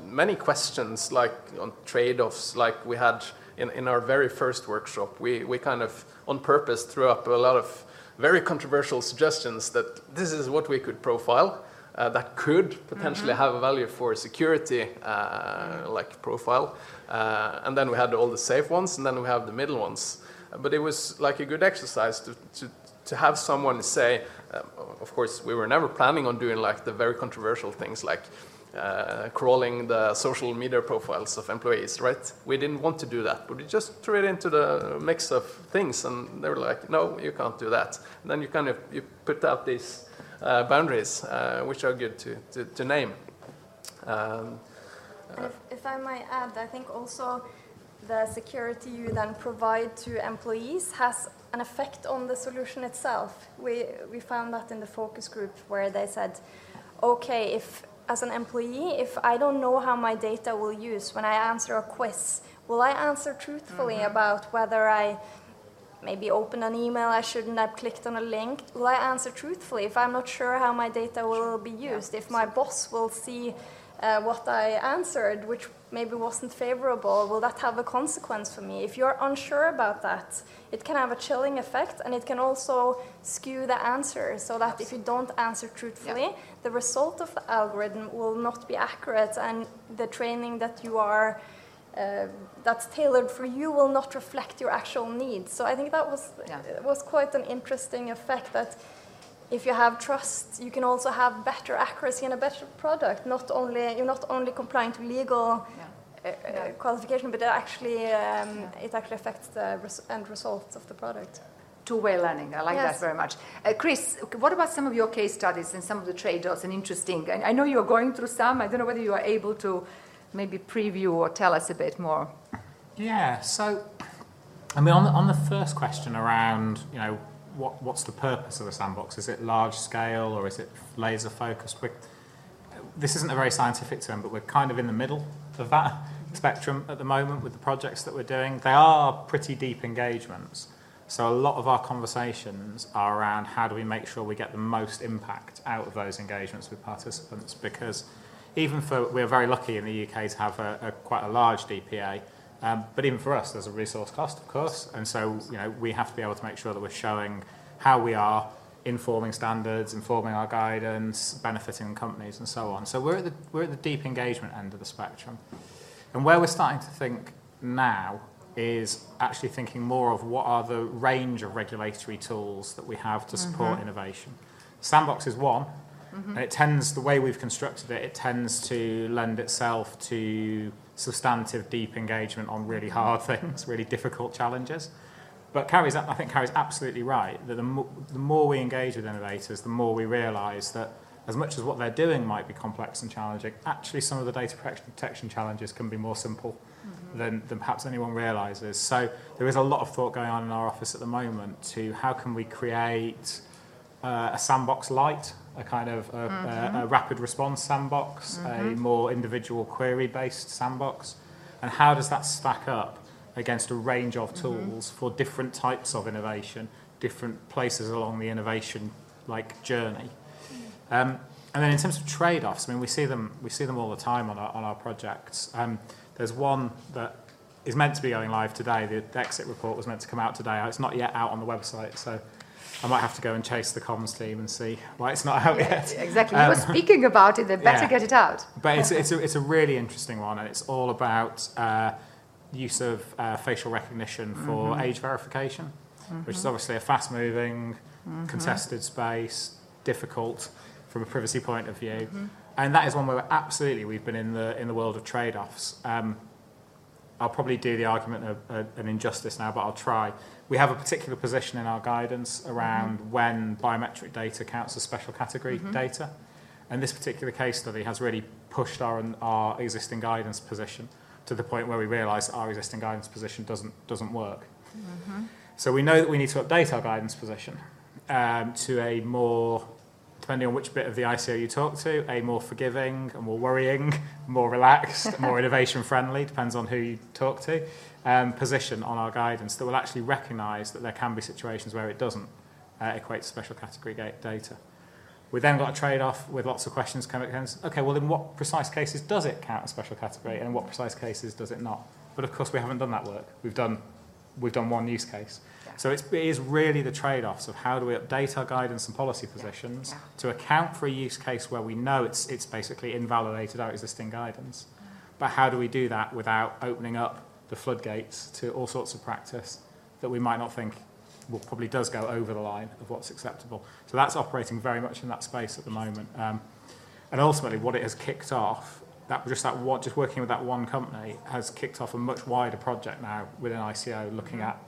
many questions like on trade-offs like we had in, in our very first workshop. We, we kind of on purpose threw up a lot of very controversial suggestions that this is what we could profile uh, that could potentially mm -hmm. have a value for security uh, like profile. Uh, and then we had all the safe ones, and then we have the middle ones. but it was like a good exercise to, to, to have someone say, um, of course, we were never planning on doing like the very controversial things like uh, crawling the social media profiles of employees, right? We didn't want to do that, but we just threw it into the mix of things, and they were like, "No, you can't do that." And then you kind of you put out these uh, boundaries, uh, which are good to to, to name. Um, if, if I might add, I think also the security you then provide to employees has an effect on the solution itself. We, we found that in the focus group where they said, okay, if as an employee, if I don't know how my data will use when I answer a quiz, will I answer truthfully mm-hmm. about whether I maybe opened an email I shouldn't have clicked on a link? Will I answer truthfully if I'm not sure how my data will be used? If my boss will see uh, what I answered, which maybe wasn't favorable, will that have a consequence for me? If you're unsure about that, it can have a chilling effect and it can also skew the answer so that if you don't answer truthfully, yeah. the result of the algorithm will not be accurate and the training that you are uh, that's tailored for you will not reflect your actual needs. So I think that was yeah. was quite an interesting effect that if you have trust, you can also have better accuracy and a better product. Not only you're not only complying to legal yeah. uh, uh, qualification, but it actually um, yeah. it actually affects the res end results of the product. Two-way learning. I like yes. that very much. Uh, Chris, what about some of your case studies and some of the trade-offs and interesting? I, I know you're going through some. I don't know whether you are able to maybe preview or tell us a bit more. Yeah. So, I mean, on the, on the first question around, you know what, what's the purpose of the sandbox? Is it large scale or is it laser focused? We're, this isn't a very scientific term, but we're kind of in the middle of that spectrum at the moment with the projects that we're doing. They are pretty deep engagements. So a lot of our conversations are around how do we make sure we get the most impact out of those engagements with participants because even for we're very lucky in the UK to have a, a quite a large DPA um, but even for us, there's a resource cost, of course, and so you know we have to be able to make sure that we're showing how we are informing standards, informing our guidance, benefiting companies, and so on. So we're at the we're at the deep engagement end of the spectrum, and where we're starting to think now is actually thinking more of what are the range of regulatory tools that we have to support mm-hmm. innovation. Sandbox is one, mm-hmm. and it tends the way we've constructed it, it tends to lend itself to substantive, deep engagement on really hard things, really difficult challenges. But Kari's, I think Kari's absolutely right that the, mo- the more we engage with innovators, the more we realise that as much as what they're doing might be complex and challenging, actually some of the data protection challenges can be more simple mm-hmm. than, than perhaps anyone realises. So there is a lot of thought going on in our office at the moment to how can we create uh, a sandbox light a kind of a, mm-hmm. a, a rapid response sandbox, mm-hmm. a more individual query based sandbox, and how does that stack up against a range of mm-hmm. tools mm-hmm. for different types of innovation, different places along the innovation like journey. Um, and then in terms of trade-offs, I mean, we see them we see them all the time on our, on our projects. Um, there's one that is meant to be going live today. The, the exit report was meant to come out today. It's not yet out on the website, so I might have to go and chase the comms team and see why it's not out yeah, yet. Exactly. Um, you were um, speaking about it. They better yeah. get it out. But it's, it's, a, it's a really interesting one, and it's all about uh, use of uh, facial recognition for mm-hmm. age verification, mm-hmm. which is mm-hmm. obviously a fast-moving, mm-hmm. contested space, difficult from a privacy point of view. Mm-hmm. And that is one where absolutely we've been in the in the world of trade-offs. Um, I'll probably do the argument of uh, an injustice now, but I'll try we have a particular position in our guidance around mm-hmm. when biometric data counts as special category mm-hmm. data. And this particular case study has really pushed our, our existing guidance position to the point where we realise our existing guidance position doesn't, doesn't work. Mm-hmm. So we know that we need to update our guidance position um, to a more, depending on which bit of the ICO you talk to, a more forgiving, a more worrying, more relaxed, more innovation friendly, depends on who you talk to um, position on our guidance that will actually recognise that there can be situations where it doesn't uh, equate to special category data. We then got a trade-off with lots of questions coming against, okay, well in what precise cases does it count as special category and in what precise cases does it not? But of course we haven't done that work. We've done, we've done one use case. Yeah. So it's, it is really the trade-offs of how do we update our guidance and policy positions yeah. Yeah. to account for a use case where we know it's, it's basically invalidated our existing guidance. But how do we do that without opening up the floodgates to all sorts of practice that we might not think well, probably does go over the line of what's acceptable. So that's operating very much in that space at the moment. Um, and ultimately, what it has kicked off, that just that one, just working with that one company, has kicked off a much wider project now within ICO, looking at.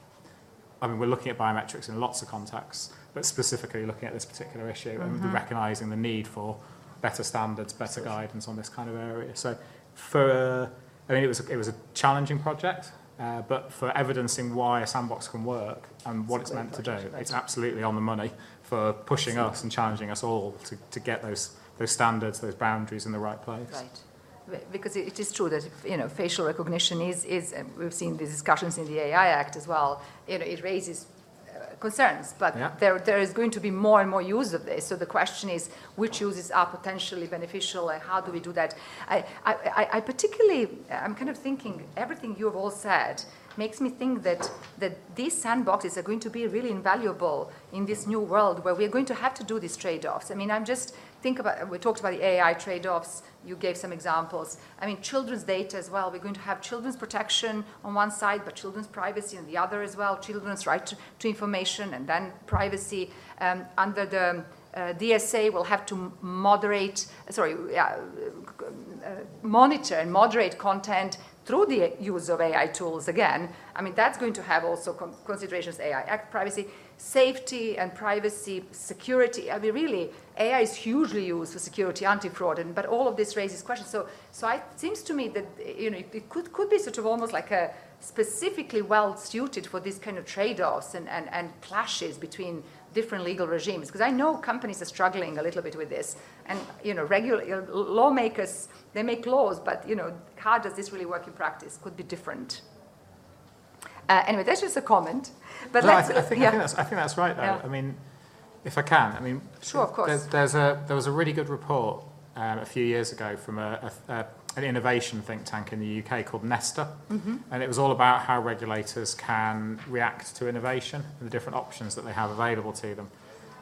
I mean, we're looking at biometrics in lots of contexts, but specifically looking at this particular issue mm-hmm. and recognizing the need for better standards, better guidance on this kind of area. So, for I mean, it was a, it was a challenging project, uh, but for evidencing why a sandbox can work and what it's, it's meant to do, it's absolutely on the money for pushing us and challenging us all to, to get those those standards, those boundaries in the right place. Right. Because it is true that you know facial recognition is is we've seen the discussions in the AI Act as well. You know, it raises concerns, but yeah. there, there is going to be more and more use of this. So the question is, which uses are potentially beneficial, and how do we do that? I, I, I particularly, I'm kind of thinking everything you have all said makes me think that, that these sandboxes are going to be really invaluable in this new world where we're going to have to do these trade-offs. I mean, I'm just think about, we talked about the AI trade-offs, you gave some examples. I mean, children's data as well. We're going to have children's protection on one side, but children's privacy on the other as well, children's right to, to information and then privacy. Um, under the uh, DSA will have to moderate, sorry, uh, monitor and moderate content through the use of AI tools again. I mean, that's going to have also considerations, AI Act privacy safety and privacy, security. I mean, really, AI is hugely used for security, anti-fraud, and, but all of this raises questions. So, so it seems to me that you know it could, could be sort of almost like a specifically well suited for these kind of trade-offs and, and, and clashes between different legal regimes. Because I know companies are struggling a little bit with this, and you know, regular lawmakers they make laws, but you know, how does this really work in practice? Could be different. Uh, anyway, that's just a comment. But no, I, th- I, think, yeah. I, think that's, I think that's right, though. Yeah. I mean, if I can, I mean, sure, of course. There, there's a, there was a really good report um, a few years ago from a, a, a, an innovation think tank in the UK called Nesta, mm-hmm. and it was all about how regulators can react to innovation and the different options that they have available to them.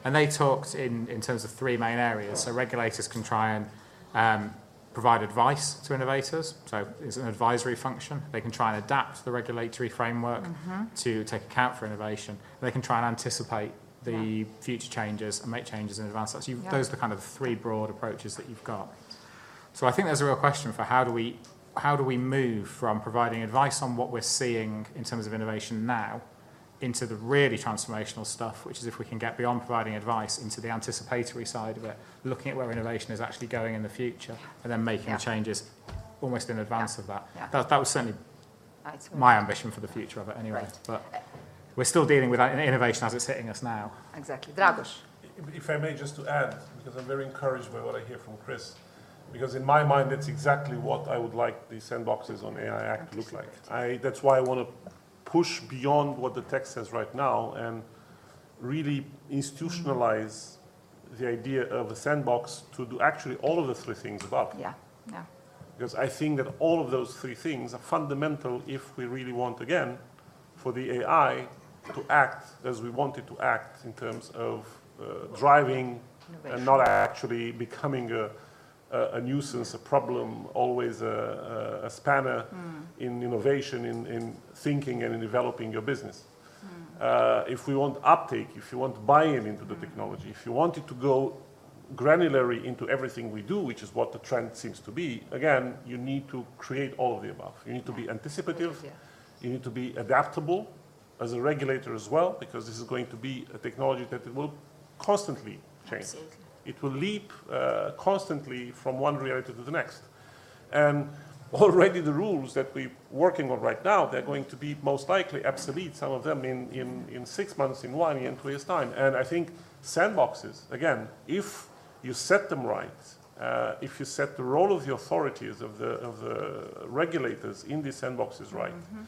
And they talked in, in terms of three main areas. So regulators can try and um, provide advice to innovators. So it's an advisory function. They can try and adapt the regulatory framework mm-hmm. to take account for innovation. They can try and anticipate the yeah. future changes and make changes in advance. So yeah. those are the kind of three broad approaches that you've got. So I think there's a real question for how do we how do we move from providing advice on what we're seeing in terms of innovation now into the really transformational stuff, which is if we can get beyond providing advice into the anticipatory side of it, looking at where innovation is actually going in the future, and then making yeah. changes almost in advance of that. That. That was certainly my ambition for the future of it anyway. Right. But uh, we're still dealing with innovation as it's hitting us now. Exactly. Dragos. If I may just to add, because I'm very encouraged by what I hear from Chris, because in my mind that's exactly what I would like the sandboxes on AI Act to look like. I, that's why I want to push beyond what the text says right now and really institutionalize the idea of a sandbox to do actually all of the three things above. Yeah, yeah. Because I think that all of those three things are fundamental if we really want, again, for the AI to act as we wanted to act in terms of uh, driving Innovation. and not actually becoming a, a, a, nuisance, a problem, always a, a spanner mm. in innovation, in, in thinking and in developing your business. Mm. Uh, if we want uptake, if you want buy-in into the mm. technology, if you want it to go granularly into everything we do, which is what the trend seems to be, again, you need to create all of the above. You need to be anticipative, you need to be adaptable as a regulator as well, because this is going to be a technology that will constantly change. Absolutely it will leap uh, constantly from one reality to the next. And already the rules that we're working on right now, they're going to be most likely obsolete, some of them in, in, in six months, in one year, in two years' time. And I think sandboxes, again, if you set them right, uh, if you set the role of the authorities, of the, of the regulators in these sandboxes right, mm-hmm.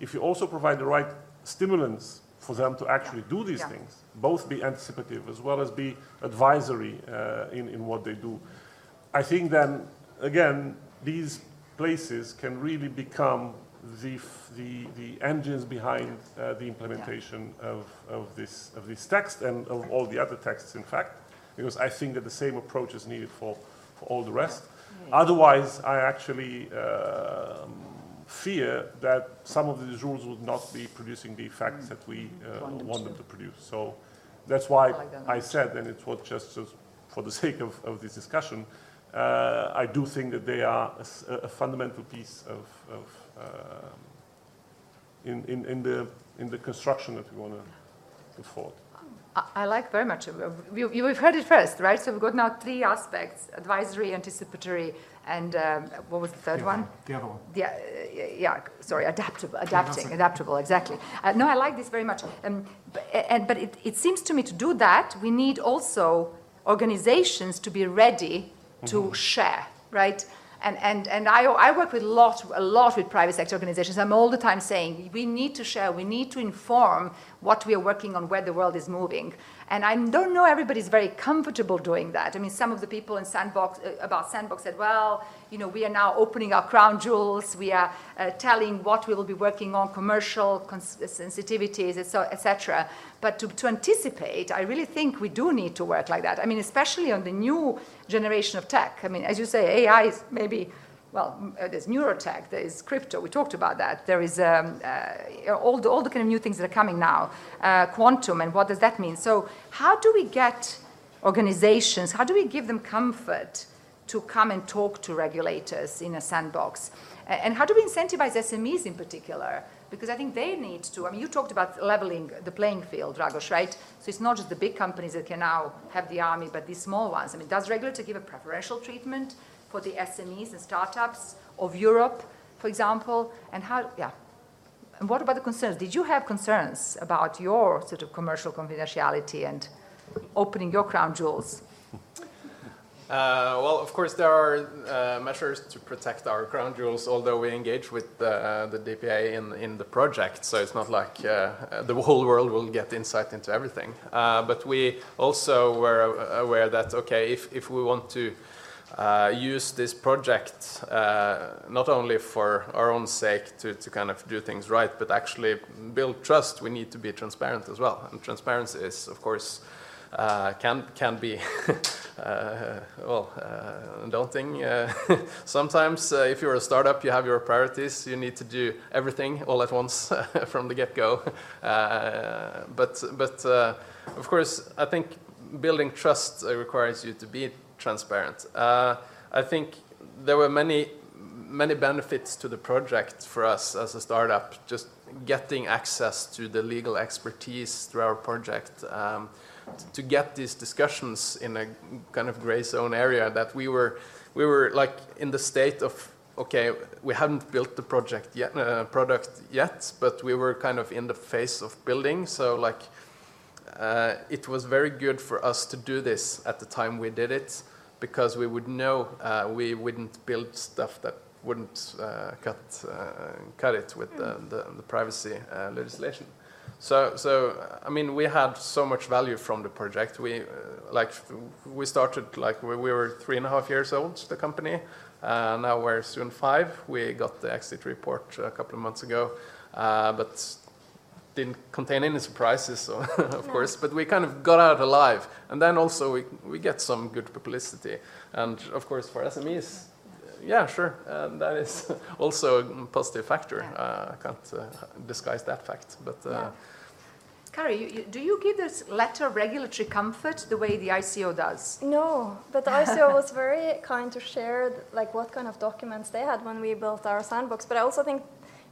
if you also provide the right stimulants for them to actually do these yeah. things, both be anticipative as well as be advisory uh, in, in what they do. I think then, again, these places can really become the, the, the engines behind uh, the implementation yeah. of, of, this, of this text and of all the other texts, in fact, because I think that the same approach is needed for, for all the rest. Otherwise, I actually uh, fear that some of these rules would not be producing the effects that we uh, want them to produce. So that's why I, like I said, and it was just, just for the sake of, of this discussion, uh, I do think that they are a, a fundamental piece of, of uh, in, in, in, the, in the construction that we want to put forward. I like very much. You, you've heard it first, right? So we've got now three aspects: advisory, anticipatory, and um, what was the third the one? The other one. Yeah, uh, yeah. Sorry, adaptable, adapting, adaptable. Exactly. Uh, no, I like this very much. Um, but, and, but it, it, seems to me to do that, we need also organizations to be ready to mm-hmm. share, right? and, and, and I, I work with lot, a lot with private sector organizations. I'm all the time saying we need to share, we need to inform what we are working on, where the world is moving. And I don't know everybody's very comfortable doing that. I mean, some of the people in Sandbox uh, about Sandbox said, well, you know, we are now opening our crown jewels. We are uh, telling what we will be working on, commercial cons- sensitivities, etc. But to, to anticipate, I really think we do need to work like that. I mean, especially on the new generation of tech. I mean, as you say, AI is maybe well, uh, there's neurotech, there is crypto, we talked about that. There is um, uh, all, the, all the kind of new things that are coming now, uh, quantum, and what does that mean? So, how do we get organizations, how do we give them comfort to come and talk to regulators in a sandbox? And how do we incentivize SMEs in particular? Because I think they need to. I mean, you talked about leveling the playing field, Dragos, right? So it's not just the big companies that can now have the army, but these small ones. I mean, does regulator give a preferential treatment for the SMEs and startups of Europe, for example? And how, yeah. And what about the concerns? Did you have concerns about your sort of commercial confidentiality and opening your crown jewels? Uh, well, of course, there are uh, measures to protect our crown jewels, although we engage with uh, the DPA in, in the project, so it's not like uh, the whole world will get insight into everything. Uh, but we also were aware that, okay, if, if we want to uh, use this project uh, not only for our own sake to, to kind of do things right, but actually build trust, we need to be transparent as well. And transparency is, of course, uh, can can be uh, well uh, daunting. Uh, sometimes, if you're a startup, you have your priorities. You need to do everything all at once from the get-go. but but of course, I think building trust requires you to be transparent. Uh, I think there were many many benefits to the project for us as a startup. Just getting access to the legal expertise through our project. Um, to get these discussions in a kind of gray zone area that we were we were like in the state of okay we haven't built the project yet uh, product yet but we were kind of in the phase of building so like uh, it was very good for us to do this at the time we did it because we would know uh, we wouldn't build stuff that wouldn't uh, cut uh, cut it with the, the, the privacy uh, legislation. So, so I mean, we had so much value from the project. We uh, like we started like we, we, were three and a half years old, the company. Uh, now we're soon five. We got the exit report a couple of months ago, but didn't contain any surprises, so of no. course, but we kind of got out alive. And then also we, we get some good publicity. And of course, for SMEs, yeah, sure, and that is also a positive factor. Yeah. Uh, I can't uh, disguise that fact. But uh, yeah. Kari, you, you, do you give this letter regulatory comfort the way the ICO does? No, but the ICO was very kind to share like what kind of documents they had when we built our sandbox. But I also think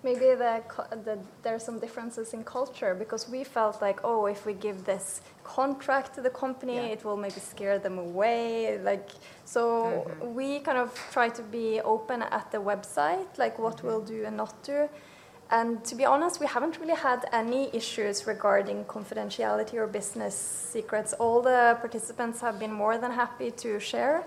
maybe the, the, there are some differences in culture because we felt like, oh, if we give this contract to the company, yeah. it will maybe scare them away. Like, so mm-hmm. we kind of try to be open at the website, like what mm-hmm. we'll do and not do. And to be honest, we haven't really had any issues regarding confidentiality or business secrets. All the participants have been more than happy to share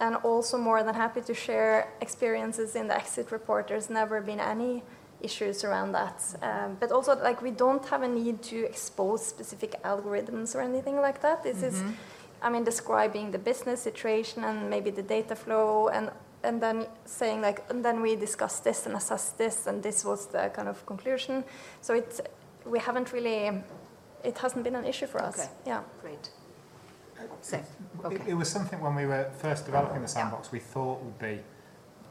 and also more than happy to share experiences in the exit report. There's never been any issues around that. Um, but also, like, we don't have a need to expose specific algorithms or anything like that. This mm-hmm. is, I mean, describing the business situation and maybe the data flow, and and then saying like, and then we discuss this and assess this, and this was the kind of conclusion. So it's we haven't really, it hasn't been an issue for us. Okay. Yeah. Great. Same. Okay. It, it was something when we were first developing the sandbox we thought would be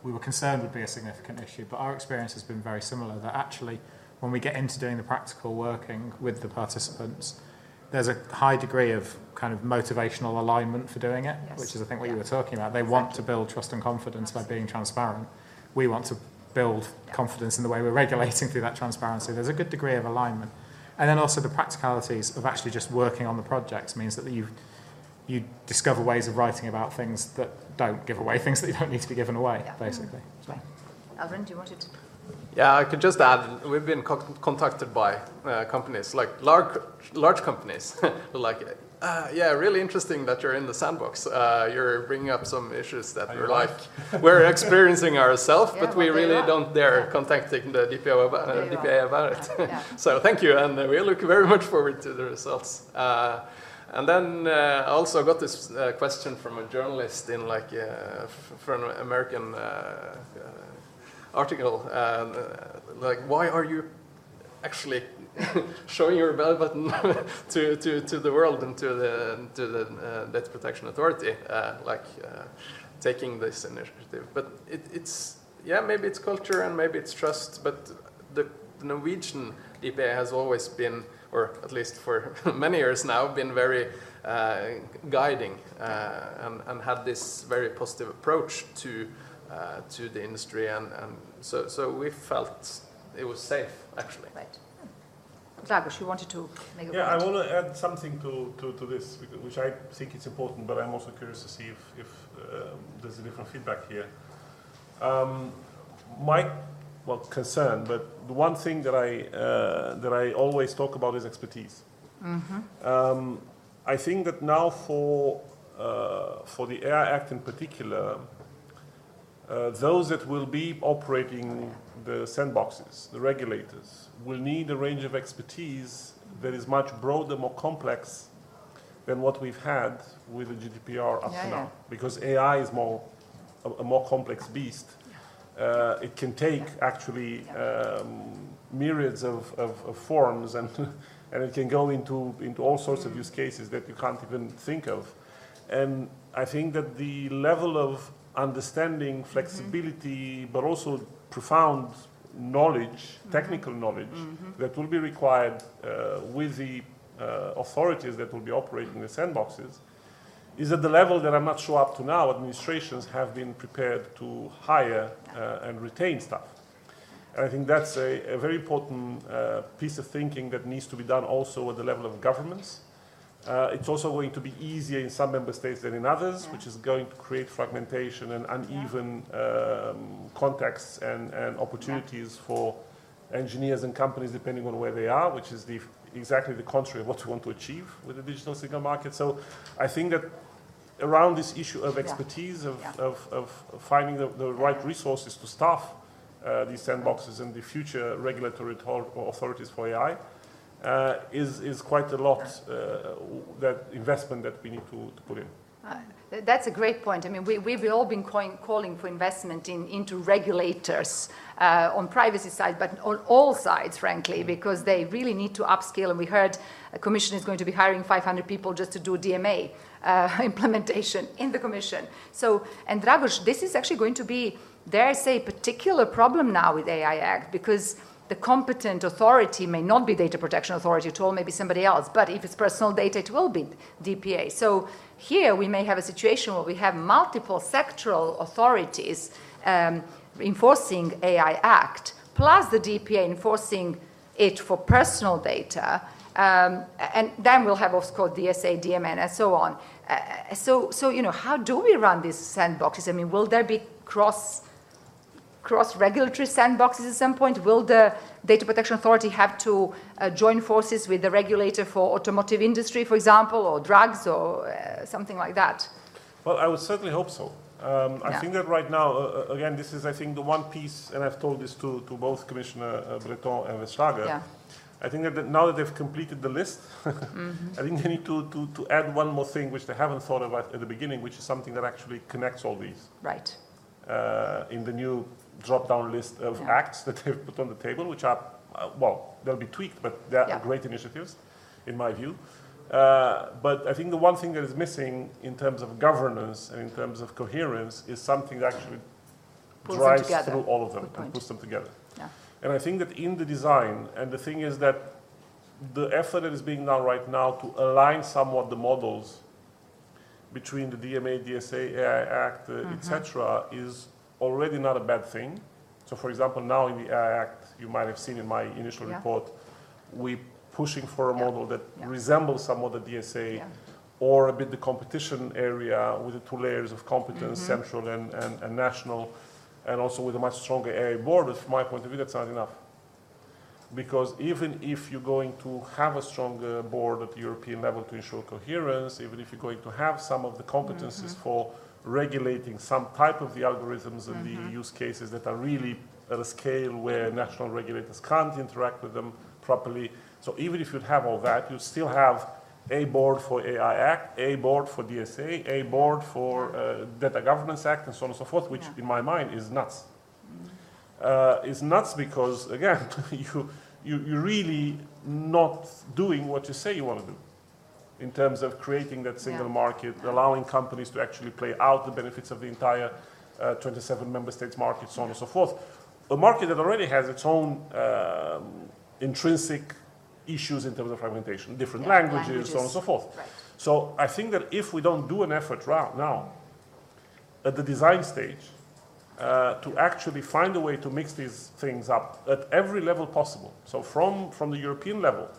we were concerned would be a significant issue, but our experience has been very similar. That actually, when we get into doing the practical working with the participants, there's a high degree of kind of motivational alignment for doing it, Yes. which is I think what Yeah. you were talking about. They want to build trust and confidence by being transparent. We want to build confidence in the way we're regulating through that transparency. There's a good degree of alignment. And then also the practicalities of actually just working on the projects means that you you discover ways of writing about things that don't give away things that don't need to be given away, Yeah. basically. So. Erlend, do you want to? Yeah, I could just add, we've been co- contacted by uh, companies, like large, large companies, like, uh, yeah, really interesting that you're in the sandbox. Uh, you're bringing up some issues that we're like, we're experiencing ourselves, Yeah, but we well, there really don't dare Yeah. contacting the DPA about, uh, DPA about it. Yeah. so thank you, and uh, we look very much forward to the results. And then uh, I also got this uh, question from a journalist in like uh, f- from an American uh, uh, article, uh, like why are you actually showing your belly button to, to, to the world and to the to the Data Protection Authority, like taking this initiative. But it, it's yeah, maybe it's culture and maybe it's trust, but the, the Norwegian DPA has always been, or at least for many years now, been very uh, guiding uh, and, and had this very positive approach to uh, to the industry, and, and so so we felt it was safe actually. Right. Dragos, you wanted to make a Yeah, I want to add something to, to, to this, which I think it's important, but I'm also curious to see if, if um, there's a different feedback here. Um, my, well, concern, but the one thing that I, uh, that I always talk about is expertise. Um, I think that now for, uh, for the AI Act in particular, uh, those that will be operating the sandboxes, the regulators, will need a range of expertise that is much broader, more complex than what we've had with the GDPR up Yeah, to yeah. now. Because AI is more a, a more complex beast. Uh, it can take actually um, myriads of, of, of forms and and it can go into into all sorts of use cases that you can't even think of. And I think that the level of understanding, flexibility, but also profound knowledge, technical knowledge, that will be required uh, with the uh, authorities that will be operating the sandboxes is at the level that I'm not sure up to now administrations have been prepared to hire uh, and retain staff. And I think that's a, a very important uh, piece of thinking that needs to be done also at the level of governments. Uh, it's also going to be easier in some member states than in others, which is going to create fragmentation and uneven um, contexts and, and opportunities for engineers and companies depending on where they are, which is the, exactly the contrary of what we want to achieve with the digital single market. So I think that around this issue of expertise, of, Yeah. of, of finding the, the right resources to staff uh, these sandboxes and the future regulatory authorities for AI, uh, is, is quite a lot, uh, that investment that we need to, to put in. That's a great point. I mean, we, we've all been coin, calling for investment in, into regulators uh, on privacy side, but on all sides, frankly, because they really need to upskill. And we heard a commission is going to be hiring 500 people just to do DMA uh, implementation in the commission. So, and Dragos, this is actually going to be, dare I say, a particular problem now with AI Act because the competent authority may not be data protection authority at all, maybe somebody else, but if it's personal data, it will be DPA. So here we may have a situation where we have multiple sectoral authorities um, enforcing AI Act, plus the DPA enforcing it for personal data. Um, and then we'll have, of course, DSA, DMA, and so on. Uh, so, so, you know, how do we run these sandboxes? I mean, will there be cross cross regulatory sandboxes at some point? Will the Data Protection Authority have to uh, join forces with the regulator for automotive industry, for example, or drugs or uh, something like that? Well, I would certainly hope so. Um, I Yeah. think that right now, uh, uh, again, this is, I think, the one piece, and I've told this to, to both Commissioner uh, Breton and Vestager. Yeah. I think that now that they've completed the list, Mm-hmm. I think they need to, to, to add one more thing which they haven't thought of at, at the beginning, which is something that actually connects all these Right. uh, in the new drop-down list of Yeah. acts that they've put on the table, which are, uh, well, they'll be tweaked, but they're Yeah. great initiatives, in my view. Uh, but I think the one thing that is missing in terms of governance and in terms of coherence is something that actually Pulls drives through all of them and puts them together. Yeah. And I think that in the design, and the thing is that the effort that is being done right now to align somewhat the models between the DMA, DSA, AI Act, uh, Mm-hmm. etc., is already not a bad thing. So, for example, now in the AI Act, you might have seen in my initial Yeah. report, we pushing for a model that resembles somewhat the DSA, or a bit the competition area with the two layers of competence, Mm-hmm. central and, and, and national, and also with a much stronger AI board. But from my point of view, that's not enough. Because even if you're going to have a stronger board at the European level to ensure coherence, even if you're going to have some of the competencies Mm-hmm. for regulating some type of the algorithms and Mm-hmm. the use cases that are really at a scale where national regulators can't interact with them properly. So even if you'd have all that, you still have a board for AI Act, a board for DSA, a board for uh, Data Governance Act, and so on and so forth, which Yeah. in my mind is nuts. Uh, it's nuts because, again, you, you, you're really not doing what you say you want to do in terms of creating that single Yeah. market, allowing companies to actually play out the benefits of the entire uh, 27 member states market, so on and so forth. A market that already has its own um, intrinsic issues in terms of fragmentation, different Yeah, languages, so on and so forth. Right. So I think that if we don't do an effort now, at the design stage, uh, to actually find a way to mix these things up at every level possible, so from, from the European level,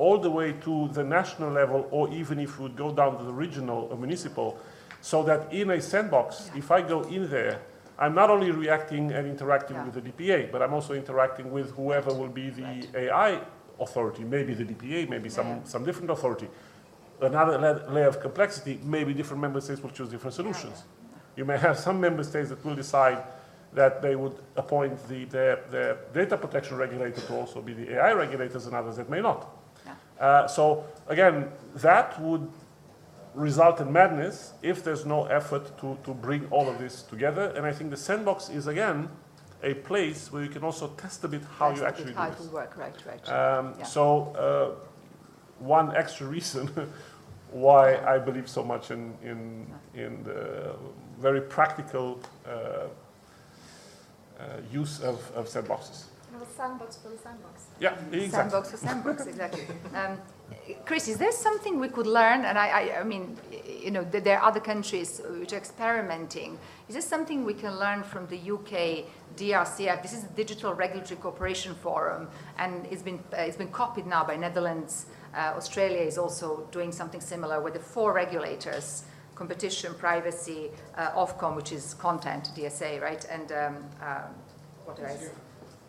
all the way to the national level, or even if we go down to the regional or municipal, so that in a sandbox, if I go in there, I'm not only reacting and interacting Yeah. with the DPA, but I'm also interacting with whoever will be the AI authority, maybe the DPA, maybe some, Yeah. some different authority. Another la- layer of complexity, maybe different member states will choose different solutions. You may have some member states that will decide that they would appoint the, their, their data protection regulator to also be the AI regulators and others that may not. Uh, so again, that would result in madness if there's no effort to, to bring all of this together. And I think the sandbox is again a place where you can also test a bit how That's you actually bit do it this. work, right, right. Um, Yeah. So, uh, one extra reason why I believe so much in, in, in the very practical uh, uh, use of, of sandboxes. Well, sandbox for the sandbox. Yeah, exactly. Sandbox for sandbox, exactly. Um, Chris, is there something we could learn? And I, I, I mean, you know, there are other countries which are experimenting. Is there something we can learn from the UK DRCF? This is the Digital Regulatory Cooperation Forum, and it's been uh, it's been copied now by Netherlands. Uh, Australia is also doing something similar, where the four regulators competition, privacy, uh, Ofcom, which is content, DSA, right? And um, um, what did I say?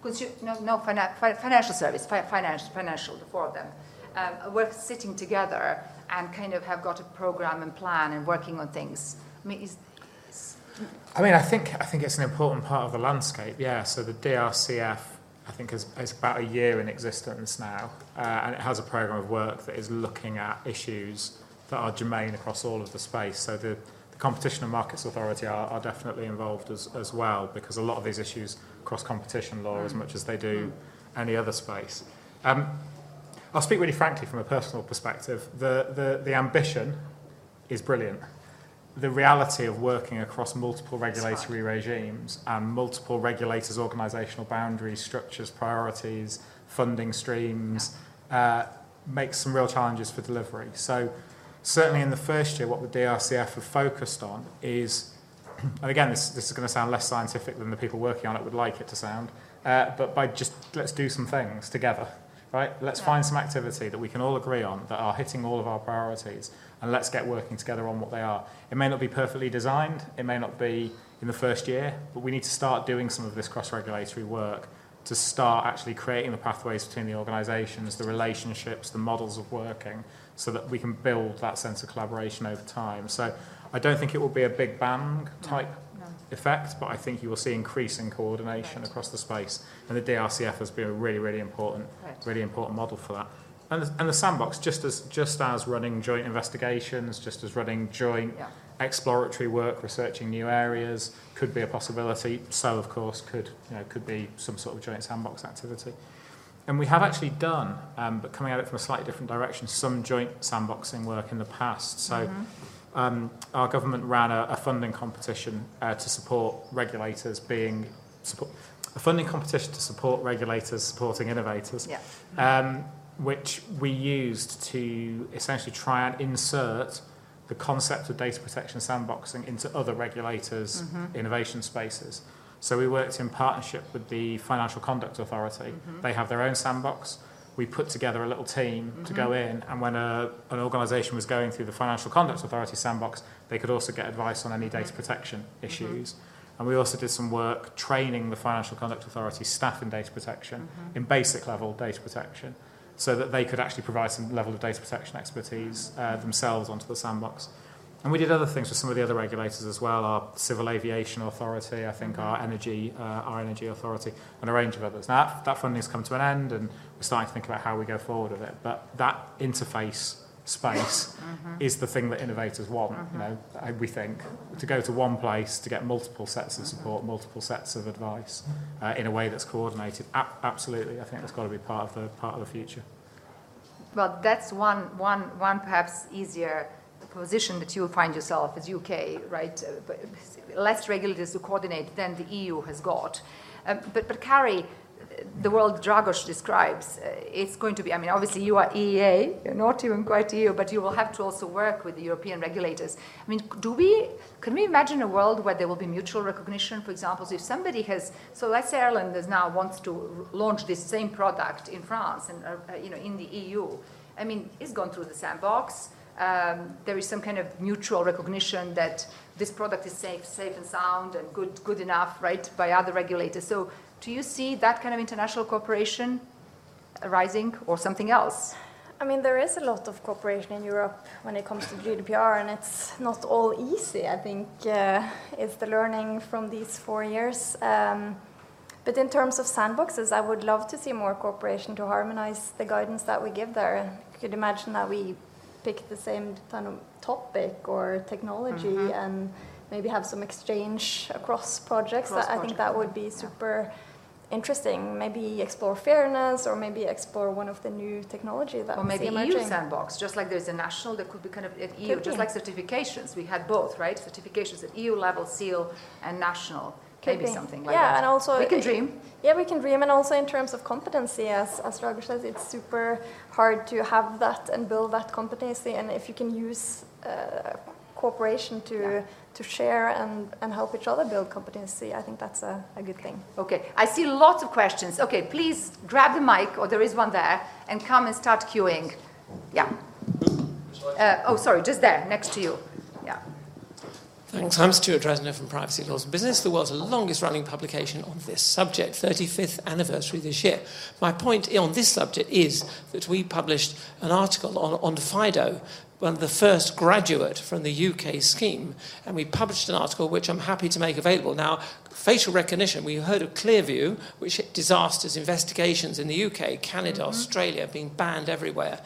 Consu- no, no, fina- financial service, fi- financial, financial, of them. Um, we're sitting together and kind of have got a program and plan and working on things. I mean, is, I mean, I think I think it's an important part of the landscape. Yeah. So the DRCF, I think, is, is about a year in existence now, uh, and it has a program of work that is looking at issues that are germane across all of the space. So the, the Competition and Markets Authority are, are definitely involved as, as well, because a lot of these issues cross competition law as much as they do any other space. Um, I'll speak really frankly from a personal perspective. The, the, the ambition is brilliant. The reality of working across multiple regulatory regimes and multiple regulators' organisational boundaries, structures, priorities, funding streams uh, makes some real challenges for delivery. So, certainly in the first year, what the DRCF have focused on is, and again, this, this is going to sound less scientific than the people working on it would like it to sound, uh, but by just let's do some things together right? Let's Yeah. find some activity that we can all agree on that are hitting all of our priorities, and let's get working together on what they are. It may not be perfectly designed, it may not be in the first year, but we need to start doing some of this cross-regulatory work to start actually creating the pathways between the organisations, the relationships, the models of working, so that we can build that sense of collaboration over time. So I don't think it will be a big bang type no. effect, but I think you will see increasing coordination Right. across the space. And the DRCF has been a really, really important, Right. really important model for that. And the, and the sandbox, just as just as running joint investigations, just as running joint Yeah. exploratory work, researching new areas, could be a possibility. So, of course, could you know could be some sort of joint sandbox activity. And we have actually done, um, but coming at it from a slightly different direction, some joint sandboxing work in the past. So. Um, our government ran a, a funding competition uh, to support regulators being support, a funding competition to support regulators supporting innovators, Yeah. um, which we used to essentially try and insert the concept of data protection sandboxing into other regulators' innovation spaces. So we worked in partnership with the Financial Conduct Authority. They have their own sandbox. We put together a little team to go mm-hmm. in, and when a, an organisation was going through the Financial Conduct Authority sandbox, they could also get advice on any data mm-hmm. protection mm-hmm. issues. And we also did some work training the Financial Conduct Authority staff in data protection, in basic level data protection, so that they could actually provide some level of data protection expertise uh, themselves onto the sandbox. And we did other things with some of the other regulators as well, our Civil Aviation Authority, I think our Energy, uh, our Energy Authority, and a range of others. Now, that, that funding's come to an end, and we're starting to think about how we go forward with it. But that interface space is the thing that innovators want, you know, we think, to go to one place to get multiple sets of support, multiple sets of advice uh, in a way that's coordinated. A- absolutely, I think that's got to be part of the, part of the future. Well, that's one, one, one perhaps easier position that you find yourself as UK, right? Uh, Less regulators to coordinate than the EU has got. Um, but, but Kari, the world Dragos describes, uh, it's going to be, I mean, obviously you are EEA, you're not even quite EU, but you will have to also work with the European regulators. I mean, do we, can we imagine a world where there will be mutual recognition? For example, so if somebody has, so let's say Ireland is now wants to launch this same product in France and, uh, you know, in the EU. I mean, it's gone through the sandbox. Um, there is some kind of mutual recognition that this product is safe, safe and sound and good, good enough, right, by other regulators. So, do you see that kind of international cooperation arising, or something else? I mean, there is a lot of cooperation in Europe when it comes to GDPR, and it's not all easy. I think uh, it's the learning from these four years. Um, but in terms of sandboxes, I would love to see more cooperation to harmonize the guidance that we give there. I could imagine that we pick the same kind of topic or technology mm-hmm. and maybe have some exchange across projects. Cross That I think that would be super interesting. Maybe explore fairness, or maybe explore one of the new technology that Or maybe see EU sandbox, just like there's a national, there could be kind of at EU, Could just be. like certifications. We had both, right? Certifications at EU level, seal, and national. Could maybe be. something like yeah, that. and also we can dream. Yeah, we can dream, and also in terms of competency, as as Roger says, it's super hard to have that and build that competency. And if you can use uh, cooperation to Yeah. to share and and help each other build competency, I think that's a, a good thing. Okay, I see lots of questions. Okay, please grab the mic, or there is one there, and come and start queuing. Yeah. Uh, oh, sorry, just there, next to you. Thanks. I'm Stewart Dresner from Privacy Laws and Business, the world's longest running publication on this subject, 35th anniversary this year. My point on this subject is that we published an article on, Onfido, one of the first graduate from the UK scheme, and we published an article which I'm happy to make available. Now, facial recognition, we heard of Clearview, which hit disasters investigations in the UK, Canada, mm-hmm. Australia, being banned everywhere.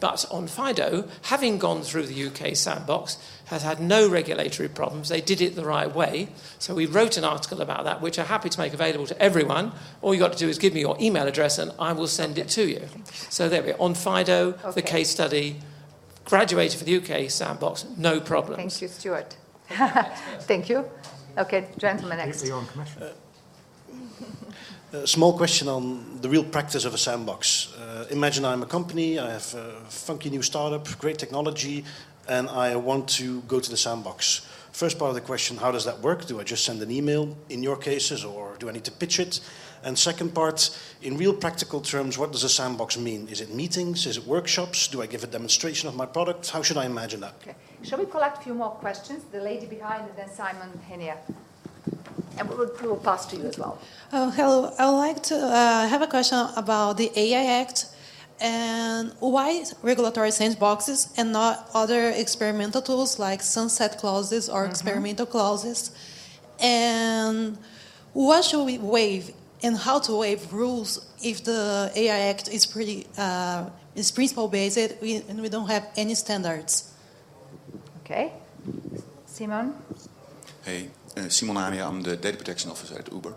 But Onfido, having gone through the UK sandbox, has had no regulatory problems. They did it the right way. So we wrote an article about that, which I'm happy to make available to everyone. All you've got to do is give me your email address and I will send it to you. So there we are. Onfido, the case study, graduated for the UK sandbox, no problems. Thank you, Stewart. Thank you. Okay, gentlemen next. You're on commission. A small question on the real practice of a sandbox. Uh, imagine I'm a company, I have a funky new startup, great technology, and I want to go to the sandbox. First part of the question, how does that work? Do I just send an email in your cases, or do I need to pitch it? And second part, in real practical terms, what does a sandbox mean? Is it meetings? Is it workshops? Do I give a demonstration of my product? How should I imagine that? Okay. Shall we collect a few more questions? The lady behind, and then Simon Hania. And we will, we will pass to you as well. Oh, hello. I would like to uh, have a question about the AI Act and why regulatory sandboxes and not other experimental tools like sunset clauses or experimental clauses. And what should we waive and how to waive rules if the AI Act is pretty uh, is principle based and we don't have any standards. Okay. Simon? Hey, uh, Simon Hania, I'm the data protection officer at Uber.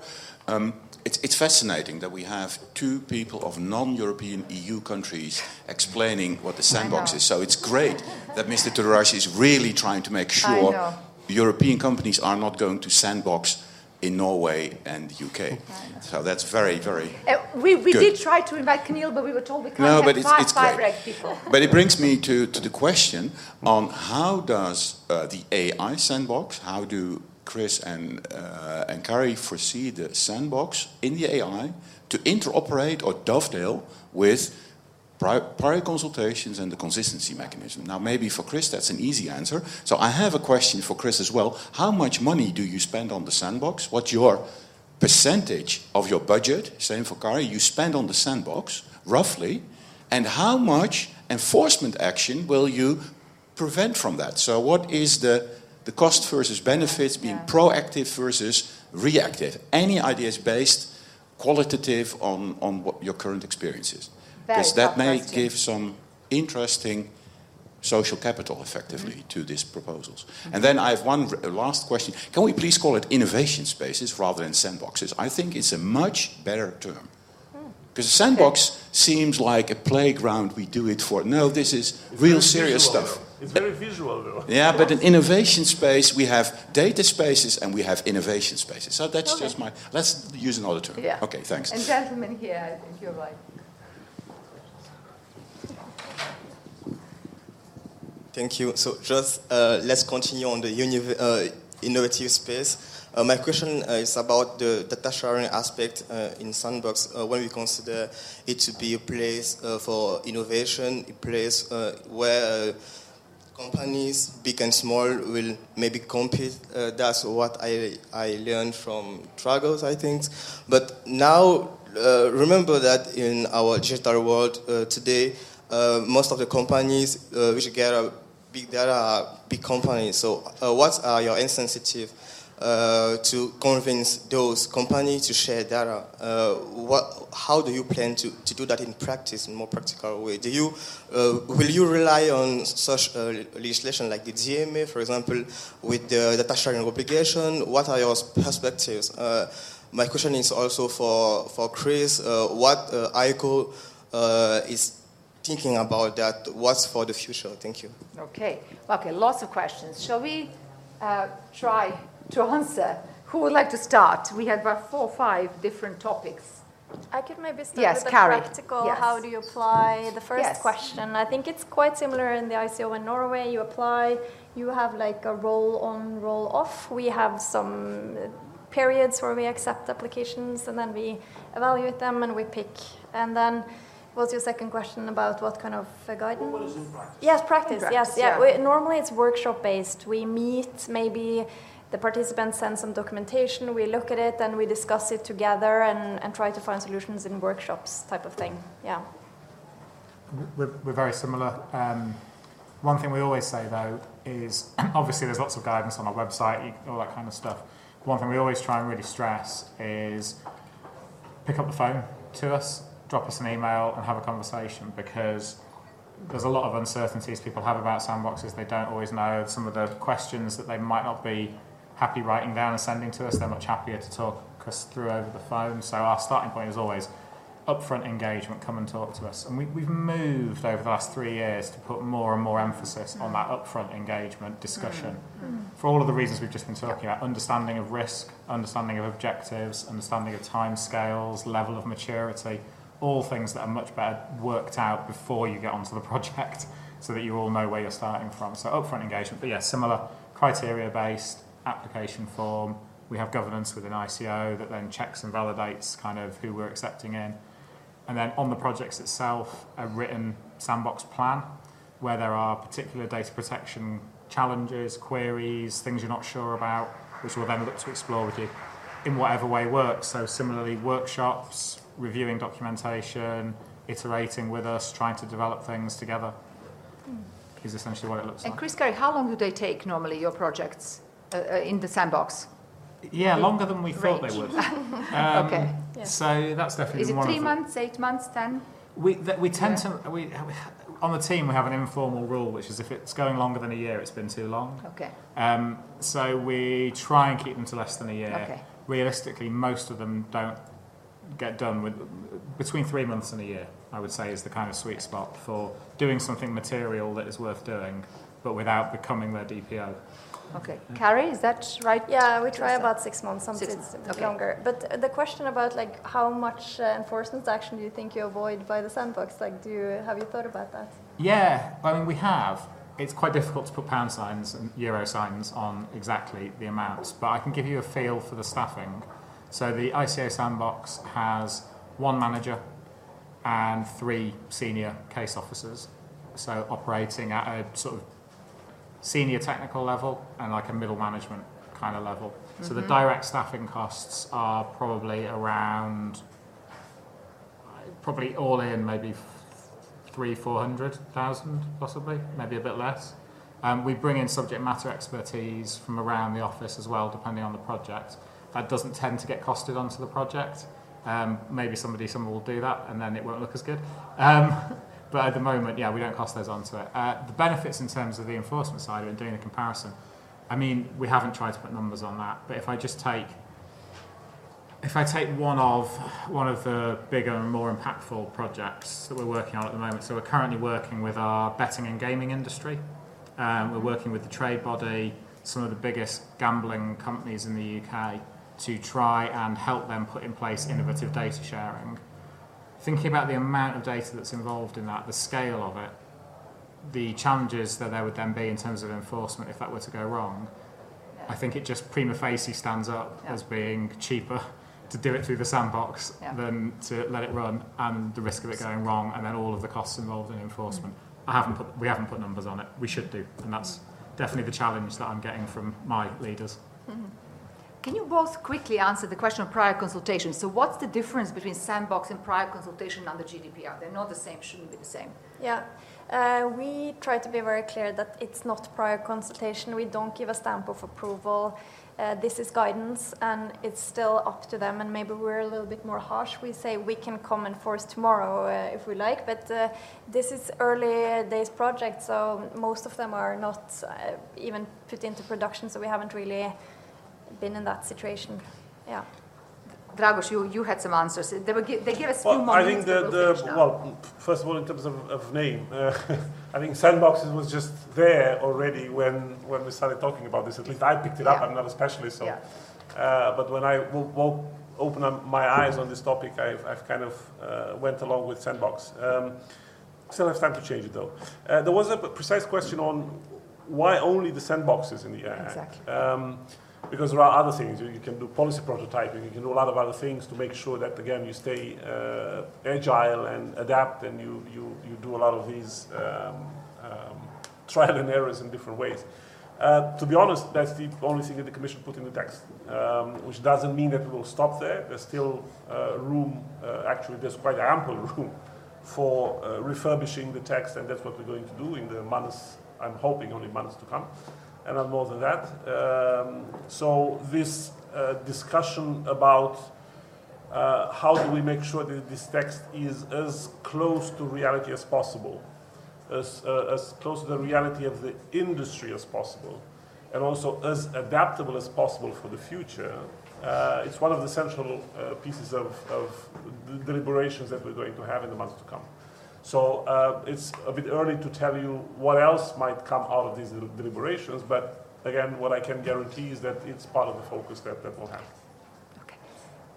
Um, it's, it's fascinating that we have two people of non-European EU countries explaining what the sandbox is. So it's great that Mr. Tudorache is really trying to make sure European companies are not going to sandbox in Norway and the UK. So that's very, very. Uh, we we good. did try to invite Camille, but we were told we can't No, but it's- five, it's five great. people. But it brings me to, to the question on how does uh, the AI sandbox, how do Chris and, uh, and Kari foresee the sandbox in the AI to interoperate or dovetail with pri- prior consultations and the consistency mechanism? Now, maybe for Chris that's an easy answer. So I have a question for Chris as well. How much money do you spend on the sandbox? What's your percentage of your budget, same for Kari, you spend on the sandbox, roughly, and how much enforcement action will you prevent from that? So, what is the, the cost versus benefits being proactive versus reactive? Any ideas based qualitative on, on what your current experience is? Very Because that may question. give some interesting social capital effectively mm-hmm. to these proposals. And then I have one r- last question. Can we please call it innovation spaces rather than sandboxes? I think it's a much better term. Hmm. Because a sandbox seems like a playground, we do it for. No, this is real serious visual, stuff. Though. It's very visual, though. Yeah, but in innovation space, we have data spaces and we have innovation spaces. So that's Okay. just my. Let's use another term. Yeah. Okay, thanks. And gentlemen here, I think you're right. Thank you. So just uh, let's continue on the univ- uh, innovative space. Uh, my question uh, is about the data sharing aspect uh, in Sandbox. Uh, when we consider it to be a place uh, for innovation, a place uh, where uh, companies, big and small, will maybe compete. Uh, that's what I, I learned from Dragos, I think. But now, uh, remember that in our digital world uh, today, uh, most of the companies uh, which gather big data are big companies. So, uh, what are your incentives uh, to convince those companies to share data? Uh, what, how do you plan to, to do that in practice, in a more practical way? Do you, uh, will you rely on such uh, legislation like the DMA, for example, with the data sharing obligation? What are your perspectives? Uh, my question is also for, for Chris. What ICO is thinking about that? What's for the future? Thank you. Okay. Okay, lots of questions. Shall we try to answer? Who would like to start? We had about four or five different topics. I could maybe start Yes, with the Kari. practical. Yes. How do you apply the first Yes. question? I think it's quite similar in the ICO in Norway. You apply, you have like a roll on, roll off. We have some uh, periods where we accept applications and then we evaluate them and we pick. And then, what's your second question about what kind of uh, guidance? Yes, practice. In yes, yeah. yeah. We, normally it's workshop based. We meet maybe. The participants send some documentation, we look at it and we discuss it together and, and try to find solutions in workshops type of thing. Yeah. We're, we're very similar. Um, one thing we always say though is obviously there's lots of guidance on our website, all that kind of stuff. One thing we always try and really stress is pick up the phone to us, drop us an email, and have a conversation because there's a lot of uncertainties people have about sandboxes. They don't always know some of the questions that they might not be happy writing down and sending to us. They're much happier to talk us through over the phone. So our starting point is always upfront engagement. Come and talk to us. And we, we've moved over the last three years to put more and more emphasis on that upfront engagement discussion mm. for all of the reasons we've just been talking about understanding of risk, understanding of objectives, understanding of time scales, level of maturity, all things that are much better worked out before you get onto the project so that you all know where you're starting from. So, upfront engagement, but yeah, similar criteria based application form. We have governance within ICO that then checks and validates kind of who we're accepting in. And then on the projects itself, a written sandbox plan where there are particular data protection challenges, queries, things you're not sure about, which we'll then look to explore with you in whatever way works. So, similarly, workshops, reviewing documentation, iterating with us, trying to develop things together hmm. is essentially what it looks And like. And Chris Kari, how long do they take normally, your projects in the sandbox? Yeah, longer than we thought they would. Um, Okay. So that's definitely Is it one three of the, months, eight months, ten? We th- we tend to we on the team we have an informal rule, which is if it's going longer than a year, it's been too long. Okay. Um, so we try and keep them to less than a year. Okay. Realistically, most of them don't get done with between three months and a year. I would say is the kind of sweet spot for doing something material that is worth doing, but without becoming their DPO. Okay, Kari, is that right? Yeah, we try about six months, sometimes Six it's months, a bit okay. longer. But the question about like how much uh, enforcement action do you think you avoid by the sandbox? Like, do you have you thought about that? Yeah, I mean, we have. It's quite difficult to put pound signs and euro signs on exactly the amounts, but I can give you a feel for the staffing. So the ICO sandbox has one manager and three senior case officers, so operating at a sort of senior technical level and like a middle management kind of level. So the direct staffing costs are probably around, probably all in maybe three, four hundred thousand, possibly, maybe a bit less. Um, we bring in subject matter expertise from around the office as well, depending on the project. That doesn't tend to get costed onto the project. Um, maybe somebody, someone will do that, and then it won't look as good. Um, but at the moment, yeah, we don't cost those onto it. Uh, the benefits in terms of the enforcement side and doing the comparison, I mean, we haven't tried to put numbers on that, but if I just take if I take one of one of the bigger and more impactful projects that we're working on at the moment, so we're currently working with our betting and gaming industry. Um, we're working with the trade body, some of the biggest gambling companies in the UK, to try and help them put in place innovative data sharing. Thinking about the amount of data that's involved in that, the scale of it, the challenges that there would then be in terms of enforcement if that were to go wrong, I think it just prima facie stands up Yeah. as being cheaper to do it through the sandbox Yeah. than to let it run and the risk of it going wrong and then all of the costs involved in enforcement. Mm. I haven't put, we haven't put numbers on it. We should do, and that's definitely the challenge that I'm getting from my leaders. Mm-hmm. Can you both quickly answer the question of prior consultation? So, what's the difference between sandbox and prior consultation under GDPR? They're not the same, shouldn't be the same. Yeah, uh, we try to be very clear that it's not prior consultation. We don't give a stamp of approval. Uh, this is guidance, and it's still up to them. And maybe we're a little bit more harsh. We say we can come and force tomorrow uh, if we like, but uh, this is early days project, so most of them are not uh, even put into production. So we haven't really been in that situation. Yeah. Dragos, you, you had some answers. They, were, they give us a few Well, more I think minutes, the, we'll the well, first of all, in terms of, of name, uh, I think sandboxes was just there already when when we started talking about this. At least I picked it up. I'm not a specialist, so. Yeah. Uh, but when I w- w- opened up my eyes on this topic, I've, I've kind of uh, went along with sandbox. Um, still have time to change it though. Uh, there was a precise question on why only the sandboxes in the air. Exactly. Um, because there are other things. You, you can do policy prototyping. You can do a lot of other things to make sure that again you stay uh, agile and adapt, and you, you, you do a lot of these um, um, trial and errors in different ways. Uh, to be honest, that's the only thing that the Commission put in the text, um, which doesn't mean that we will stop there. There's still uh, room, uh, actually, there's quite ample room for uh, refurbishing the text, and that's what we're going to do in the months, I'm hoping only months to come, and not more than that. Um, so, this uh, discussion about uh, how do we make sure that this text is as close to reality as possible, as, uh, as close to the reality of the industry as possible, and also as adaptable as possible for the future. Uh, it's one of the central uh, pieces of, of deliberations that we're going to have in the months to come. So uh, it's a bit early to tell you what else might come out of these deliberations, but again, what I can guarantee is that it's part of the focus that, that we'll have. Okay,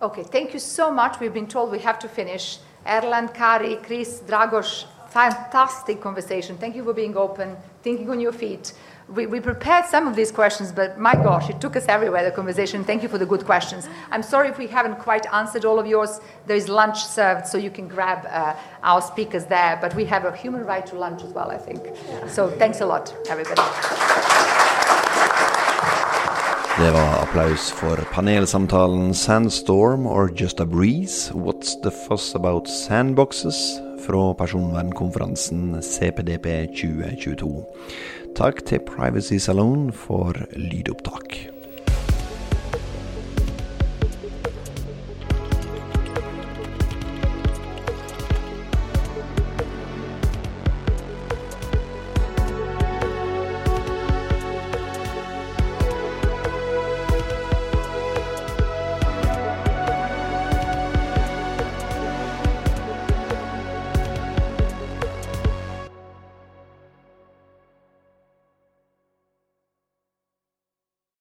Okay, thank you so much. We've been told we have to finish. Erlend, Kari, Chris, Dragos, fantastic conversation. Thank you for being open, thinking on your feet. We, we prepared some of these questions, but my gosh, it took us everywhere, the conversation. Thank you for the good questions. I'm sorry if we haven't quite answered all of yours. There is lunch served, so you can grab uh, our speakers there, but we have a human right to lunch as well, I think. So thanks a lot, everybody. Det var applaus for panelsamtalen Sandstorm or Just a Breeze? What's the fuss about sandboxes? fra personvernkonferansen CPDP 2022. Takk til Privacy Salon for lydopptak.